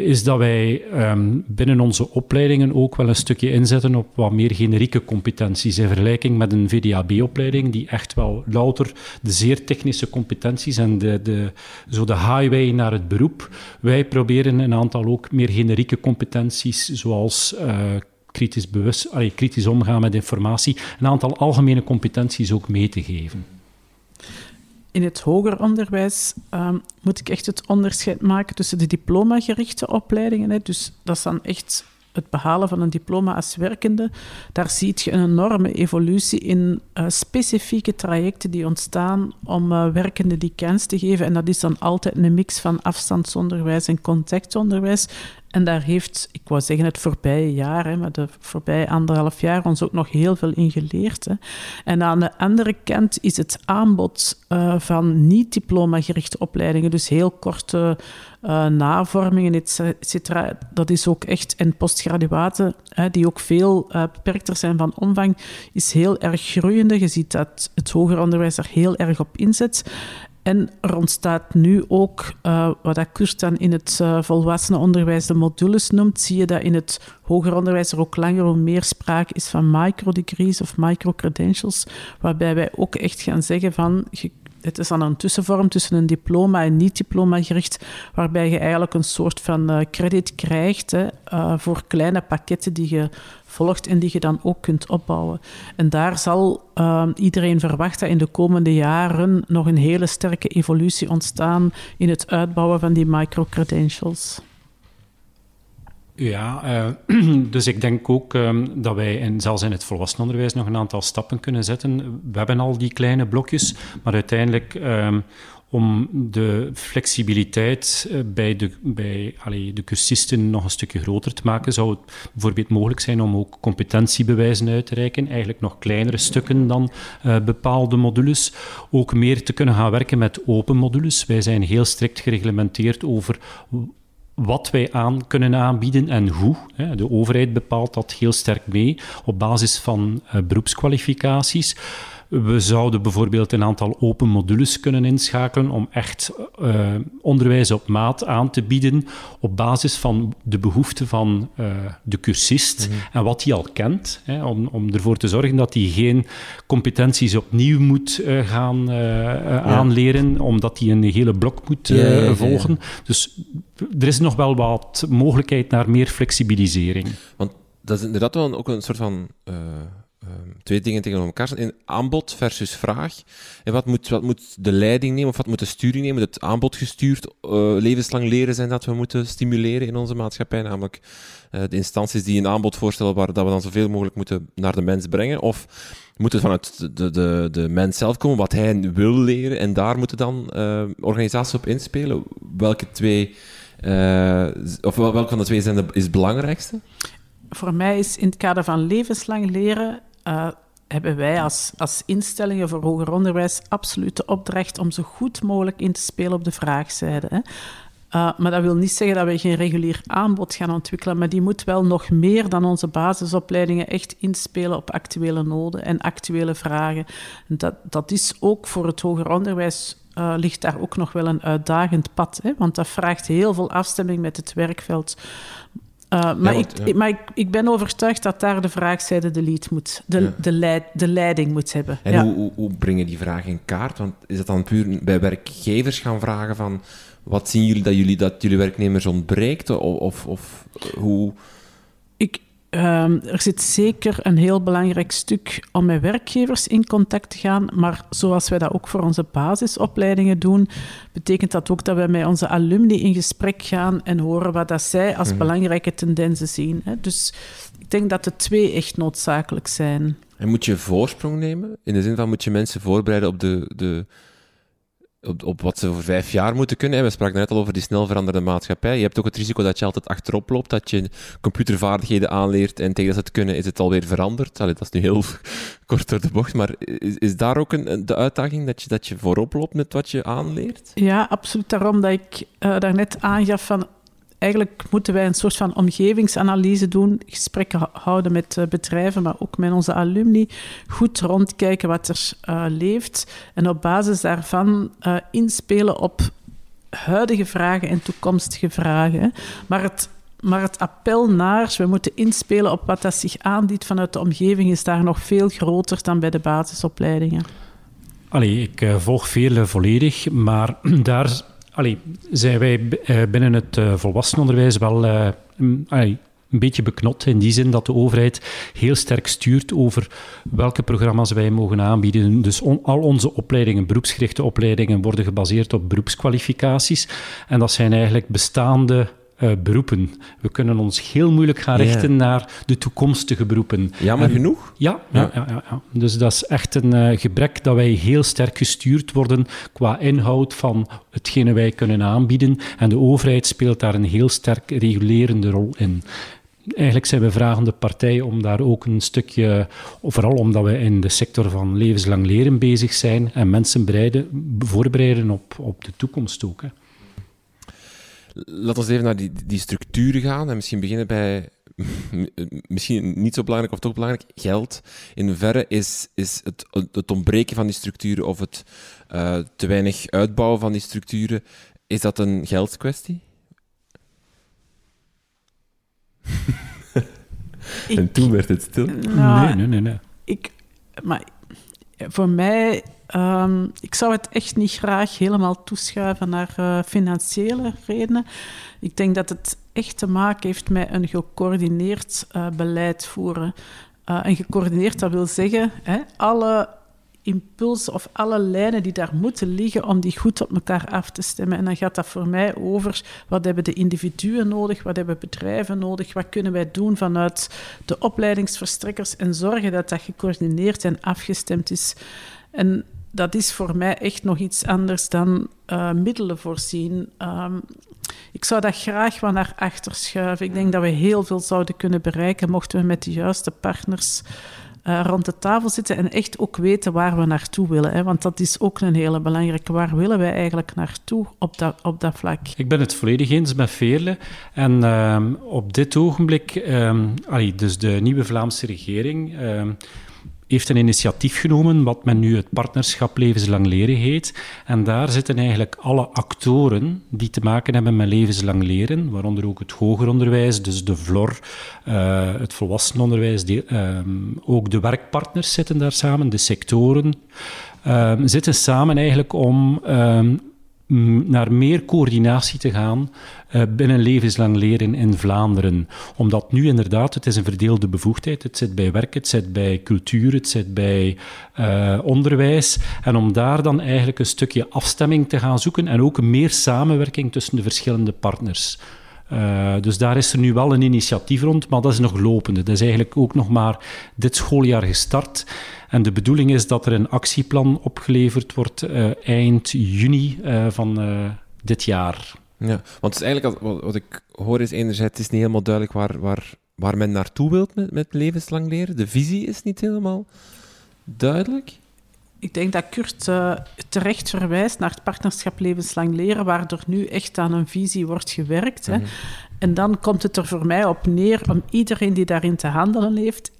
is dat wij ehm, binnen onze opleidingen ook wel een stukje inzetten op wat meer generieke competenties. In vergelijking met een VDAB-opleiding, die echt wel louter de zeer technische competenties en de, de, zo de highway naar het beroep. Wij proberen een aantal ook meer generieke competenties, zoals eh, kritisch, bewust, kritisch omgaan met informatie, een aantal algemene competenties ook mee te geven. In het hoger onderwijs ehm, moet ik echt het onderscheid maken tussen de diplomagerichte opleidingen. Hè. Dus dat is dan echt het behalen van een diploma als werkende, daar zie je een enorme evolutie in uh, specifieke trajecten die ontstaan om uh, werkenden die kans te geven. En dat is dan altijd een mix van afstandsonderwijs en contactonderwijs. En daar heeft, ik wou zeggen het voorbije jaar, hè, maar de voorbije anderhalf jaar ons ook nog heel veel in geleerd. Hè. En aan de andere kant is het aanbod uh, van niet-diploma-gerichte opleidingen, dus heel korte uh, navormingen, dat is ook echt, en postgraduaten, hè, die ook veel uh, beperkter zijn van omvang, is heel erg groeiende. Je ziet dat het hoger onderwijs er heel erg op inzet. En er ontstaat nu ook, uh, wat Kurt dan in het uh, volwassenenonderwijs de modules noemt, zie je dat in het hoger onderwijs er ook langer of meer sprake is van microdegrees of microcredentials, waarbij wij ook echt gaan zeggen van, het is dan een tussenvorm tussen een diploma en niet-diploma gericht, waarbij je eigenlijk een soort van uh, credit krijgt hè, voor kleine pakketten die je volgt en die je dan ook kunt opbouwen. En daar zal uh, iedereen verwachten in de komende jaren nog een hele sterke evolutie ontstaan in het uitbouwen van die microcredentials. Ja, uh, dus ik denk ook um, dat wij in, zelfs in het volwassenenonderwijs nog een aantal stappen kunnen zetten. We hebben al die kleine blokjes, maar uiteindelijk um, om de flexibiliteit uh, bij, de, bij allee, de cursisten nog een stukje groter te maken, zou het bijvoorbeeld mogelijk zijn om ook competentiebewijzen uit te reiken, eigenlijk nog kleinere stukken dan uh, bepaalde modules, ook meer te kunnen gaan werken met open modules. Wij zijn heel strikt gereglementeerd over wat wij aan kunnen aanbieden en hoe. De overheid bepaalt dat heel sterk mee op basis van uh, beroepskwalificaties. We zouden bijvoorbeeld een aantal open modules kunnen inschakelen om echt uh, onderwijs op maat aan te bieden op basis van de behoeften van uh, de cursist mm -hmm. en wat hij al kent. Hè, om, om ervoor te zorgen dat hij geen competenties opnieuw moet uh, gaan ja. aanleren, omdat hij een hele blok moet ja, ja, volgen. Dus er is nog wel wat mogelijkheid naar meer flexibilisering. Want dat is inderdaad wel ook een soort van twee dingen tegenover elkaar staan. aanbod versus vraag. En wat moet, wat moet de leiding nemen, of wat moet de sturing nemen? Het aanbod gestuurd uh, levenslang leren zijn dat we moeten stimuleren in onze maatschappij. Namelijk uh, de instanties die een aanbod voorstellen waar dat we dan zoveel mogelijk moeten naar de mens brengen. Of moet het vanuit de, de, de mens zelf komen, wat hij wil leren. En daar moeten dan uh, organisaties op inspelen. Welke twee, of welke van de twee zijn de, is het belangrijkste? Voor mij is in het kader van levenslang leren uh, hebben wij als, als instellingen voor hoger onderwijs absoluut de opdracht om zo goed mogelijk in te spelen op de vraagzijde. Hè. Uh, maar dat wil niet zeggen dat we geen regulier aanbod gaan ontwikkelen, maar die moet wel nog meer dan onze basisopleidingen echt inspelen op actuele noden en actuele vragen. Dat, dat is ook voor het hoger onderwijs uh, ligt daar ook nog wel een uitdagend pad, hè, want dat vraagt heel veel afstemming met het werkveld. Uh, maar, ja, want, ik, ja. maar ik, ik, ben overtuigd dat daar de vraagzijde de, lead moet, de, ja. de, leid, de leiding moet hebben. En hoe, hoe, hoe breng je die vraag in kaart? Want is dat dan puur bij werkgevers gaan vragen van... Wat zien jullie dat jullie, dat jullie werknemers ontbreekt? Of, of, of hoe... Ik, Um, er zit zeker een heel belangrijk stuk om met werkgevers in contact te gaan, maar zoals wij dat ook voor onze basisopleidingen doen, betekent dat ook dat wij met onze alumni in gesprek gaan en horen wat dat zij als -hmm. belangrijke tendensen zien. Hè. Dus ik denk dat de twee echt noodzakelijk zijn. En moet je voorsprong nemen? In de zin van moet je mensen voorbereiden op de, de op, op wat ze voor vijf jaar moeten kunnen. We spraken net al over die snel veranderende maatschappij. Je hebt ook het risico dat je altijd achterop loopt, dat je computervaardigheden aanleert en tegen dat ze het kunnen is het alweer veranderd. Allee, dat is nu heel kort door de bocht, maar is, is daar ook een, de uitdaging dat je, dat je voorop loopt met wat je aanleert? Ja, absoluut. Daarom dat ik uh, daarnet aangaf van eigenlijk moeten wij een soort van omgevingsanalyse doen, gesprekken houden met uh, bedrijven, maar ook met onze alumni, goed rondkijken wat er uh, leeft en op basis daarvan uh, inspelen op huidige vragen en toekomstige vragen. Maar het, maar het appel naar, we moeten inspelen op wat dat zich aandient vanuit de omgeving, is daar nog veel groter dan bij de basisopleidingen. Allee, ik volg veel volledig, maar daar allee, zijn wij uh, binnen het uh, volwassenenonderwijs wel allee, een beetje beknot in die zin dat de overheid heel sterk stuurt over welke programma's wij mogen aanbieden. Dus al onze opleidingen, beroepsgerichte opleidingen, worden gebaseerd op beroepskwalificaties. En dat zijn eigenlijk bestaande eh, beroepen. We kunnen ons heel moeilijk gaan richten naar de toekomstige beroepen. Jammer En- genoeg. ja, ja, ja. ja, ja. dus dat is echt een eh, gebrek dat wij heel sterk gestuurd worden qua inhoud van hetgene wij kunnen aanbieden. En de overheid speelt daar een heel sterk regulerende rol in. Eigenlijk zijn we vragende partij om daar ook een stukje, vooral omdat we in de sector van levenslang leren bezig zijn en mensen bereiden, voorbereiden op, op de toekomst ook. Hè. Laten we even naar die, die structuren gaan en misschien beginnen bij, misschien niet zo belangrijk of toch belangrijk, geld. In verre is, is het, het ontbreken van die structuren of het eh, te weinig uitbouwen van die structuren, is dat een geldskwestie? Ik- En toen werd het stil. Nou, nee, nee, nee. nee. ik, maar voor mij, ehm, ik zou het echt niet graag helemaal toeschuiven naar eh, financiële redenen. Ik denk dat het echt te maken heeft met een gecoördineerd eh, beleid voeren. Eh, en gecoördineerd, dat wil zeggen, hè, alle impulsen of alle lijnen die daar moeten liggen om die goed op elkaar af te stemmen. En dan gaat dat voor mij over wat hebben de individuen nodig, wat hebben bedrijven nodig, wat kunnen wij doen vanuit de opleidingsverstrekkers en zorgen dat dat gecoördineerd en afgestemd is. En dat is voor mij echt nog iets anders dan eh, middelen voorzien. Ehm, ik zou dat graag wat naar achter schuiven. Ik denk dat we heel veel zouden kunnen bereiken mochten we met de juiste partners eh, rond de tafel zitten en echt ook weten waar we naartoe willen. Hè? Want dat is ook een hele belangrijke. Waar willen wij eigenlijk naartoe op dat, op dat vlak? Ik ben het volledig eens met Veerle. En ehm, op dit ogenblik, ehm, dus de nieuwe Vlaamse regering ehm, heeft een initiatief genomen, wat men nu het partnerschap levenslang leren heet. En daar zitten eigenlijk alle actoren die te maken hebben met levenslang leren, waaronder ook het hoger onderwijs, dus de VLOR, eh, het volwassenenonderwijs, die, ehm, ook de werkpartners zitten daar samen, de sectoren, ehm, zitten samen eigenlijk om ehm, naar meer coördinatie te gaan eh, binnen levenslang leren in Vlaanderen. Omdat nu inderdaad, het is een verdeelde bevoegdheid. Het zit bij werk, het zit bij cultuur, het zit bij eh, onderwijs. En om daar dan eigenlijk een stukje afstemming te gaan zoeken en ook meer samenwerking tussen de verschillende partners. Uh, dus daar is er nu wel een initiatief rond, maar dat is nog lopende. Dat is eigenlijk ook nog maar dit schooljaar gestart. En de bedoeling is dat er een actieplan opgeleverd wordt uh, eind juni uh, van dit jaar. Ja, want het is eigenlijk, wat, wat ik hoor is enerzijds, het is niet helemaal duidelijk waar, waar, waar men naartoe wilt met, met levenslang leren. De visie is niet helemaal duidelijk. Ik denk dat Kurt uh, terecht verwijst naar het partnerschap levenslang leren, waar er nu echt aan een visie wordt gewerkt. Hè. Mm -hmm. En dan komt het er voor mij op neer om iedereen die daarin te handelen heeft,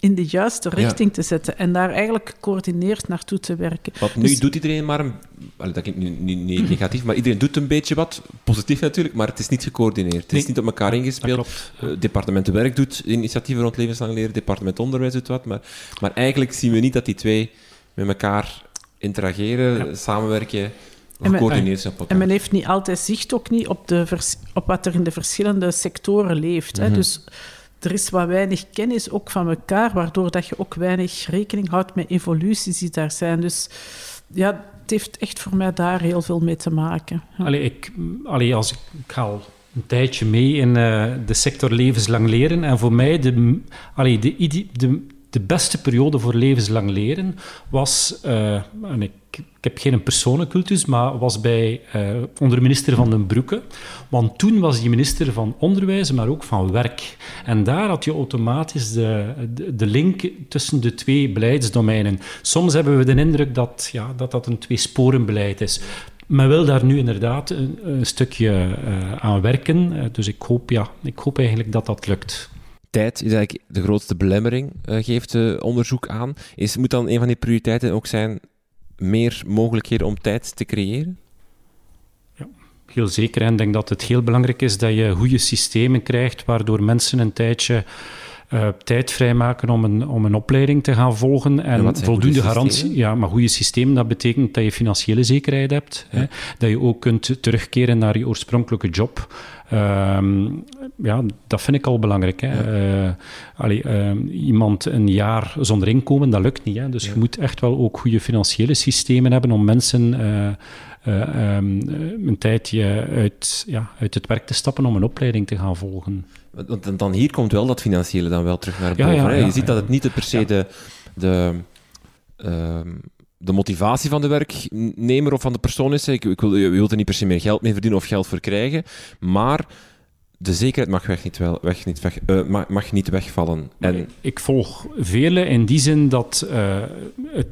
in de juiste richting ja. te zetten en daar eigenlijk gecoördineerd naartoe te werken. Want nu dus, doet iedereen maar een... Allee, dat klinkt nu niet, niet negatief, maar iedereen doet een beetje wat. Positief natuurlijk, maar het is niet gecoördineerd. Het is niet op elkaar ingespeeld. Uh, departement werk doet initiatieven rond levenslang leren, departement onderwijs doet wat, maar, maar eigenlijk zien we niet dat die twee met elkaar interageren, ja. samenwerken, zijn op elkaar. En men heeft niet altijd zicht ook niet op, de op wat er in de verschillende sectoren leeft. Mm -hmm. hè. Dus er is wat weinig kennis ook van elkaar, waardoor dat je ook weinig rekening houdt met evoluties die daar zijn. Dus ja, het heeft echt voor mij daar heel veel mee te maken. Ja. Allee, ik, allee, als ik, ik ga al een tijdje mee in uh, de sector levenslang leren en voor mij de, allee, de, de, de beste periode voor levenslang leren was, uh, en ik, heb geen persoonlijcultus, maar was bij, uh, onder minister Van den Broeke. Want toen was die minister van Onderwijs, maar ook van Werk. En daar had je automatisch de, de, link tussen de twee beleidsdomeinen. Soms hebben we de indruk dat ja, dat, dat een tweesporenbeleid is. Men wil daar nu inderdaad een, stukje uh, aan werken. Dus ik hoop, ja, ik hoop eigenlijk dat dat lukt tijd is eigenlijk de grootste belemmering, uh, geeft uh, onderzoek aan. Is, moet dan een van die prioriteiten ook zijn meer mogelijkheden om tijd te creëren? Ja, heel zeker. En ik denk dat het heel belangrijk is dat je goede systemen krijgt, waardoor mensen een tijdje uh, tijd vrijmaken om een, om een opleiding te gaan volgen. En, en voldoende garantie. Ja, maar goede systeem, dat betekent dat je financiële zekerheid hebt. Ja. Hè, dat je ook kunt terugkeren naar je oorspronkelijke job. Um, ja, dat vind ik al belangrijk. Hè. Ja. Uh, allee, uh, iemand een jaar zonder inkomen, dat lukt niet. Hè. Dus ja. je moet echt wel ook goede financiële systemen hebben om mensen uh, eh, ehm, eh, een tijdje uit, ja, uit het werk te stappen om een opleiding te gaan volgen. Want dan- hier komt wel dat financiële dan wel terug naar boven. ja, je ziet dat het niet per se de, de, ehm, de motivatie van de werknemer of van de persoon is. Ik, ik wil, je wilt er niet per se meer geld mee verdienen of geld voor krijgen, maar de zekerheid mag, weg niet, wel, weg niet, weg, eh, mag, mag niet wegvallen. En, Ik volg vele in die zin dat eh, het.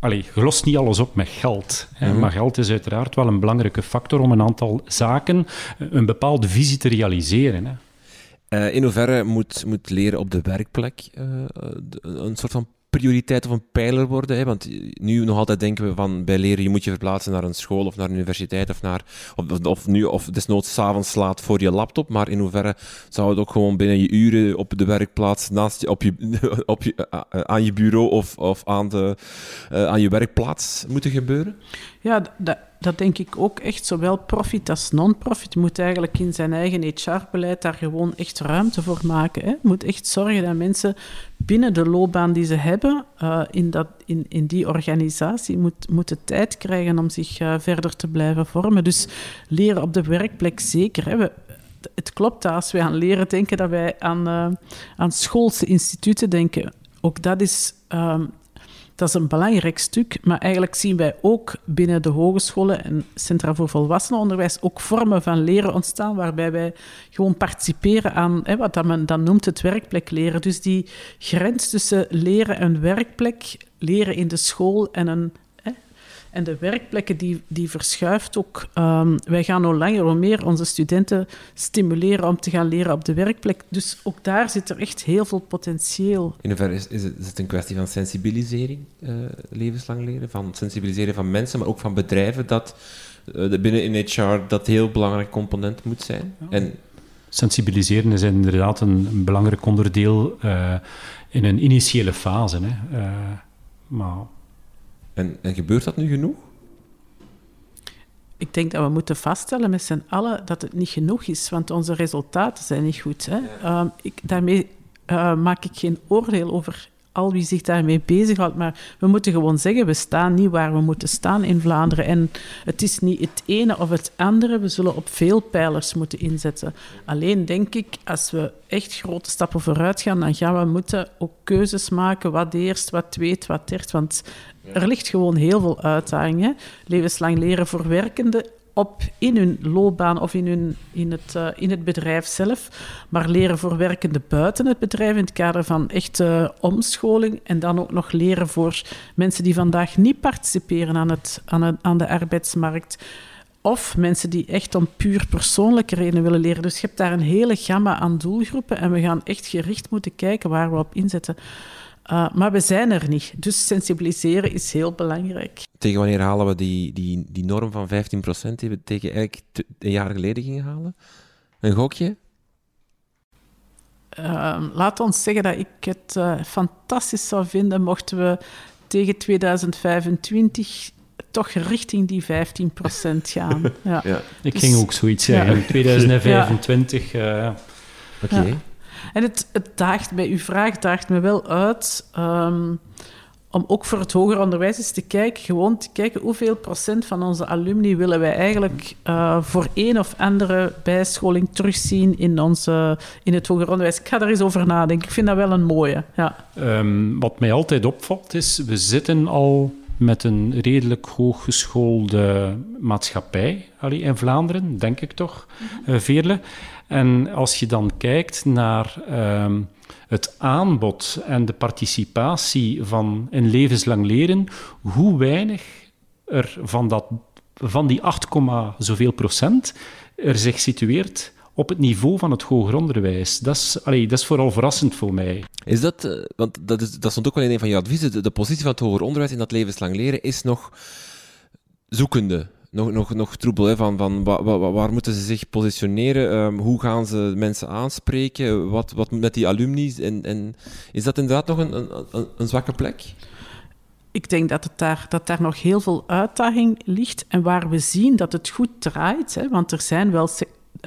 Allee, je lost niet alles op met geld. Hè, Mhm. Maar geld is uiteraard wel een belangrijke factor om een aantal zaken, eh, een bepaalde visie te realiseren. Hè. In hoeverre moet, moet leren op de werkplek de- een soort van prioriteit of een pijler worden? Hè? Want nu nog altijd denken we van bij leren je moet je verplaatsen naar een school of naar een universiteit of, naar, of, of, nu, of desnoods s'avonds slaat voor je laptop. Maar in hoeverre zou het ook gewoon binnen je uren op de werkplaats, naast je, op je, op je, eh, eh, aan je bureau of, of aan, de, eh, aan je werkplaats moeten gebeuren? Ja, dat, dat denk ik ook echt. Zowel profit als non-profit moet eigenlijk in zijn eigen HR-beleid daar gewoon echt ruimte voor maken. Hè. Moet echt zorgen dat mensen binnen de loopbaan die ze hebben, eh, in, dat, in, in die organisatie, moet, moeten tijd krijgen om zich eh, verder te blijven vormen. Dus leren op de werkplek zeker. Hè. Het klopt dat als wij aan leren denken, dat wij aan, eh, aan schoolse instituten denken. Ook dat is... ehm, dat is een belangrijk stuk, maar eigenlijk zien wij ook binnen de hogescholen en Centra voor Volwassenenonderwijs ook vormen van leren ontstaan waarbij wij gewoon participeren aan hè, wat dat men dan noemt het werkplek leren. Dus die grens tussen leren en werkplek, leren in de school en een... En de werkplekken die, die verschuift ook. Ehm, wij gaan hoe langer hoe meer onze studenten stimuleren om te gaan leren op de werkplek. Dus ook daar zit er echt heel veel potentieel. In hoeverre is, is, het, is het een kwestie van sensibilisering, eh, levenslang leren? Van sensibiliseren van mensen, maar ook van bedrijven, dat eh, binnen in HR dat heel belangrijk component moet zijn? En Sensibiliseren is inderdaad een, een belangrijk onderdeel eh, in een initiële fase. Hè. Eh, maar En, en gebeurt dat nu genoeg? Ik denk dat we moeten vaststellen met z'n allen dat het niet genoeg is, want onze resultaten zijn niet goed. Hè? Ehm, ik, daarmee eh, maak ik geen oordeel over al wie zich daarmee bezighoudt, maar we moeten gewoon zeggen, we staan niet waar we moeten staan in Vlaanderen. En het is niet het ene of het andere, we zullen op veel pijlers moeten inzetten. Alleen denk ik, als we echt grote stappen vooruit gaan, dan gaan we moeten ook keuzes maken, wat eerst, wat tweede, wat derde, want er ligt gewoon heel veel uitdaging. Hè? Levenslang leren voor werkenden op in hun loopbaan of in, hun, in, het, eh, in het bedrijf zelf, maar leren voor werkenden buiten het bedrijf in het kader van echte omscholing en dan ook nog leren voor mensen die vandaag niet participeren aan, aan, het, aan de arbeidsmarkt. Of mensen die echt om puur persoonlijke redenen willen leren. Dus je hebt daar een hele gamma aan doelgroepen en we gaan echt gericht moeten kijken waar we op inzetten. Uh, maar we zijn er niet. Dus sensibiliseren is heel belangrijk. Tegen wanneer halen we die, die, die norm van 15% die we tegen eigenlijk een jaar geleden gingen halen? Een gokje? Uh, laat ons zeggen dat ik het uh, fantastisch zou vinden mochten we tegen 2025 toch richting die 15% gaan. Ja. ja. Ik dus, ging ook zoiets zeggen. Ja. 2025. Ja. Oké. Okay. En het, het daagt mij, uw vraag daagt me wel uit um, om ook voor het hoger onderwijs eens te kijken, gewoon te kijken hoeveel procent van onze alumni willen wij eigenlijk uh, voor een of andere bijscholing terugzien in, onze, in het hoger onderwijs. Ik ga er eens over nadenken. Ik vind dat wel een mooie. Ja. Um, wat mij altijd opvalt is, we zitten al met een redelijk hooggeschoolde maatschappij allee, in Vlaanderen, denk ik toch, uh, Veerle. En als je dan kijkt naar um, het aanbod en de participatie van in levenslang leren, hoe weinig er van, dat, van die 8, zoveel procent er zich situeert op het niveau van het hoger onderwijs. Dat is, dat is vooral verrassend voor mij. Is dat, uh, want dat, is, dat stond ook wel in een van je adviezen, de positie van het hoger onderwijs in dat levenslang leren is nog zoekende nog, nog, nog troebel. Hè, van, van waar, moeten ze zich positioneren? Um, hoe gaan ze mensen aanspreken? Wat, wat met die alumni? En, en is dat inderdaad nog een, een, een zwakke plek? Ik denk dat, het daar, dat daar nog heel veel uitdaging ligt. En waar we zien dat het goed draait, hè, want er zijn wel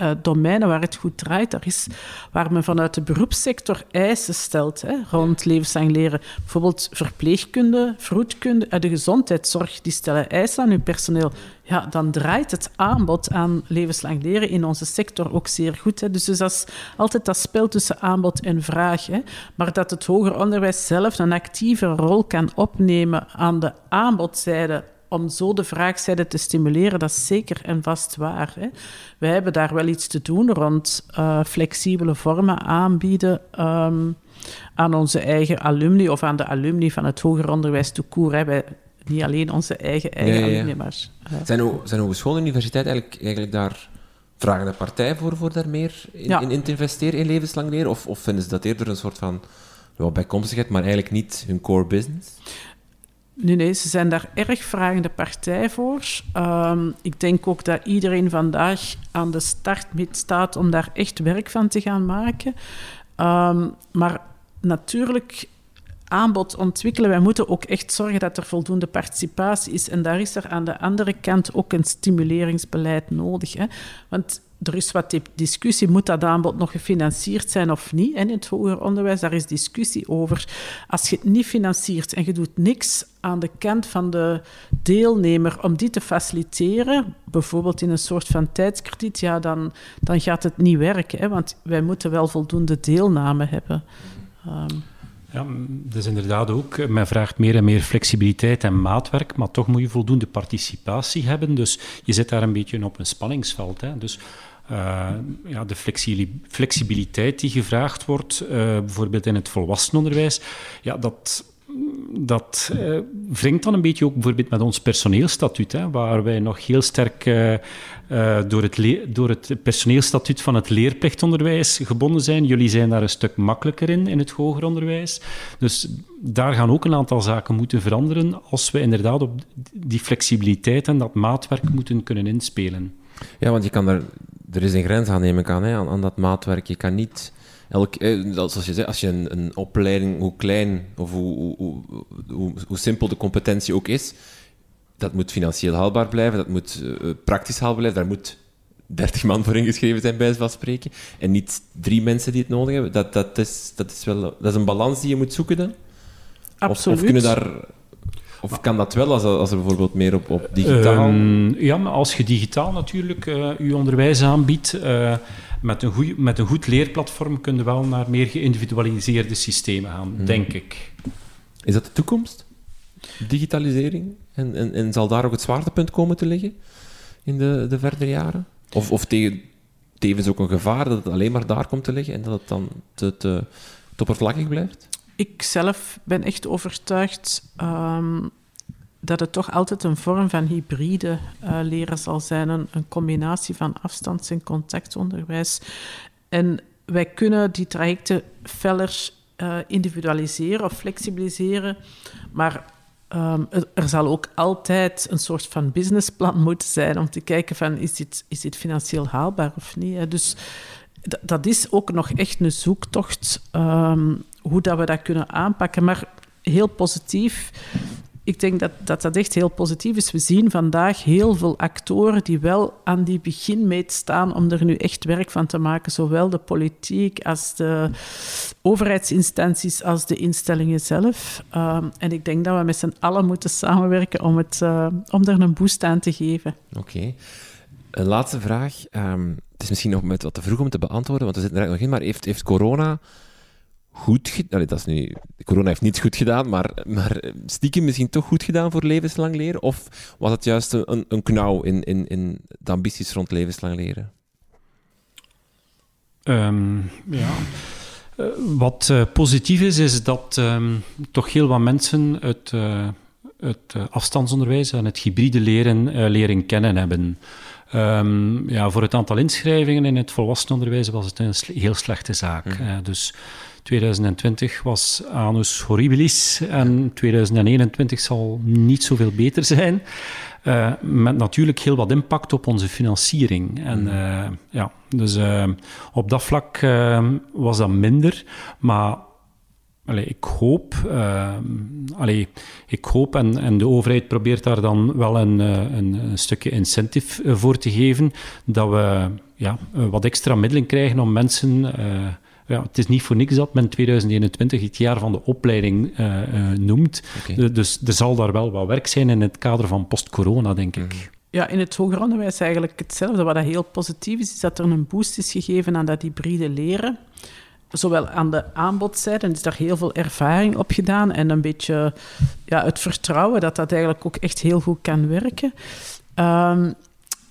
uh, domeinen waar het goed draait. Daar is waar men vanuit de beroepssector eisen stelt hè, rond levenslang leren. Bijvoorbeeld verpleegkunde, vroedkunde, uh, de gezondheidszorg, die stellen eisen aan hun personeel. Ja, dan draait het aanbod aan levenslang leren in onze sector ook zeer goed. Hè. Dus, dus dat is altijd dat spel tussen aanbod en vraag. Hè. Maar dat het hoger onderwijs zelf een actieve rol kan opnemen aan de aanbodzijde om zo de vraagzijde te stimuleren, dat is zeker en vast waar. Hè. Wij hebben daar wel iets te doen rond uh, flexibele vormen aanbieden um, aan onze eigen alumni of aan de alumni van het hoger onderwijs toekoer. Hè. Wij, niet alleen onze eigen, eigen Ja, ja, ja. alumni, maar... uh, Zijn, zijn hogescholen en universiteit eigenlijk, eigenlijk daar vragende partij voor, voor daar meer in, Ja. in, in te investeren in levenslang leren? Of, of vinden ze dat eerder een soort van ja, bijkomstigheid, maar eigenlijk niet hun core business? Nee, nee, ze zijn daar erg vragende partij voor. Ehm, ik denk ook dat iedereen vandaag aan de start staat om daar echt werk van te gaan maken. Ehm, maar natuurlijk, aanbod ontwikkelen, wij moeten ook echt zorgen dat er voldoende participatie is. En daar is er aan de andere kant ook een stimuleringsbeleid nodig. Hè? Want er is wat di- discussie, moet dat aanbod nog gefinancierd zijn of niet? En in het hoger onderwijs, daar is discussie over. Als je het niet financiert en je doet niks aan de kant van de deelnemer om die te faciliteren, bijvoorbeeld in een soort van tijdskrediet, ja, dan, dan gaat het niet werken. Hè? Want wij moeten wel voldoende deelname hebben. Ehm, Ja, dus inderdaad ook. eh, Men vraagt meer en meer flexibiliteit en maatwerk, maar toch moet je voldoende participatie hebben. Dus je zit daar een beetje op een spanningsveld. Hè. Dus eh, ja, de flexi- flexibiliteit die gevraagd wordt, eh, bijvoorbeeld in het volwassenenonderwijs, ja, dat, dat eh, wringt dan een beetje ook bijvoorbeeld met ons personeelstatuut, hè, waar wij nog heel sterk eh, eh, door, het door het personeelstatuut van het leerplichtonderwijs gebonden zijn. Jullie zijn daar een stuk makkelijker in, in het hoger onderwijs. Dus daar gaan ook een aantal zaken moeten veranderen als we inderdaad op die flexibiliteit en dat maatwerk moeten kunnen inspelen. Ja, want je kan er, er is een grens aan, neem ik aan, hè, aan, aan dat maatwerk. Je kan niet, elk, eh, dat- zoals je als je een, een opleiding, hoe klein of hoe, hoe, hoe, hoe, hoe simpel de competentie ook is, dat moet financieel haalbaar blijven, dat moet eh, praktisch haalbaar blijven, daar moet 30 man voor ingeschreven zijn, bij van spreken, en niet drie mensen die het nodig hebben. Dat, dat, is, dat, is, wel, dat is een balans die je moet zoeken dan? Of, absoluut. of, kunnen daar, of kan dat wel als, er- als er bijvoorbeeld meer op, op digitaal... Ehm, ja, maar als je digitaal natuurlijk eh, je onderwijs aanbiedt, met, een goeie, met een goed leerplatform kun je wel naar meer geïndividualiseerde systemen gaan, denk ik. Is dat de toekomst? Digitalisering? En, en, en zal daar ook het zwaartepunt komen te liggen in de, de verdere jaren? Of, of tegen, tevens ook een gevaar dat het alleen maar daar komt te liggen en dat het dan te, te, te oppervlakkig blijft? Ik zelf ben echt overtuigd ehm, dat het toch altijd een vorm van hybride eh, leren zal zijn. Een, combinatie van afstands- en contactonderwijs. En wij kunnen die trajecten feller eh, individualiseren of flexibiliseren. Maar ehm, er, zal ook altijd een soort van businessplan moeten zijn om te kijken van is dit, is dit financieel haalbaar of niet. Dus dat is ook nog echt een zoektocht ehm, hoe dat we dat kunnen aanpakken. Maar heel positief. Ik denk dat, dat dat echt heel positief is. We zien vandaag heel veel actoren die wel aan die beginmeet staan om er nu echt werk van te maken. Zowel de politiek als de overheidsinstanties als de instellingen zelf. Ehm, en ik denk dat we met z'n allen moeten samenwerken om, het, eh, om er een boost aan te geven. Oké. Een laatste vraag. Ehm, het is misschien nog met wat te vroeg om te beantwoorden, want we zitten er nog in. Maar heeft, heeft corona goed gedaan? dat is nu... Corona heeft niet goed gedaan, maar, maar stiekem misschien toch goed gedaan voor levenslang leren? Of was het juist een, een knauw in, in, in de ambities rond levenslang leren? Ehm, ja. Eh, wat eh, positief is, is dat ehm, toch heel wat mensen het, eh, het eh, afstandsonderwijs en het hybride leren eh, leren kennen hebben. Ehm, ja, voor het aantal inschrijvingen in het volwassenenonderwijs was het een heel slechte zaak. Eh, dus 2020 was anus horribilis en 2021 zal niet zoveel beter zijn. Eh, met natuurlijk heel wat impact op onze financiering. En eh, ja, dus eh, op dat vlak was dat minder. Maar allee, ik hoop, allee, ik hoop en, en de overheid probeert daar dan wel een, een, een stukje incentive voor te geven, dat we ja, wat extra middelen krijgen om mensen ja, het is niet voor niks dat men 2021 het jaar van de opleiding uh, uh, noemt. Okay. Dus er zal daar wel wat werk zijn in het kader van post-corona, denk ik. Mm. Ja, in het hoger onderwijs eigenlijk hetzelfde. Wat heel positief is, is dat er een boost is gegeven aan dat hybride leren. Zowel aan de aanbodzijde, is daar heel veel ervaring op gedaan en een beetje ja, het vertrouwen dat dat eigenlijk ook echt heel goed kan werken. Um,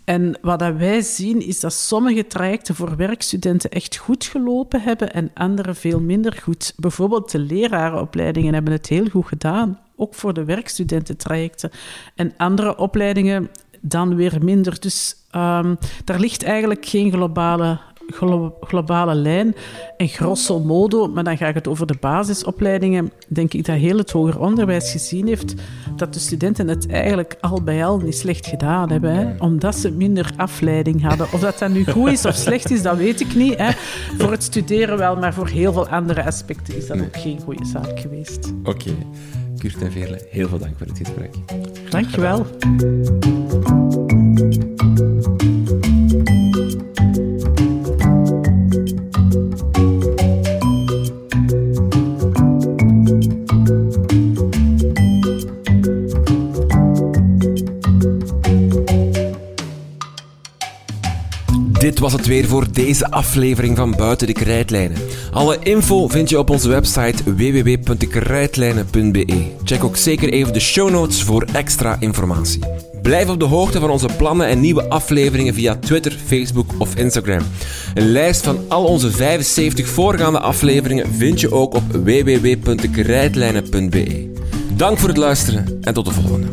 en wat wij zien is dat sommige trajecten voor werkstudenten echt goed gelopen hebben en andere veel minder goed. Bijvoorbeeld de lerarenopleidingen hebben het heel goed gedaan, ook voor de werkstudententrajecten. En andere opleidingen dan weer minder. Dus um, daar ligt eigenlijk geen globale glo globale lijn. En grosso modo, maar dan gaat het over de basisopleidingen, denk ik dat heel het hoger onderwijs gezien heeft dat de studenten het eigenlijk al bij al niet slecht gedaan hebben. Hè? Omdat ze minder afleiding hadden. Of dat dat nu goed is of slecht is, dat weet ik niet. Hè? Voor het studeren wel, maar voor heel veel andere aspecten is dat ook geen goede zaak geweest. Oké. Okay. Kurt en Veerle, heel veel dank voor het gesprek. Dank je wel. Dit was het weer voor deze aflevering van Buiten de Krijtlijnen. Alle info vind je op onze website www.dekrijtlijnen.be. Check ook zeker even de show notes voor extra informatie. Blijf op de hoogte van onze plannen en nieuwe afleveringen via Twitter, Facebook of Instagram. Een lijst van al onze 75 voorgaande afleveringen vind je ook op www.dekrijtlijnen.be. Dank voor het luisteren en tot de volgende.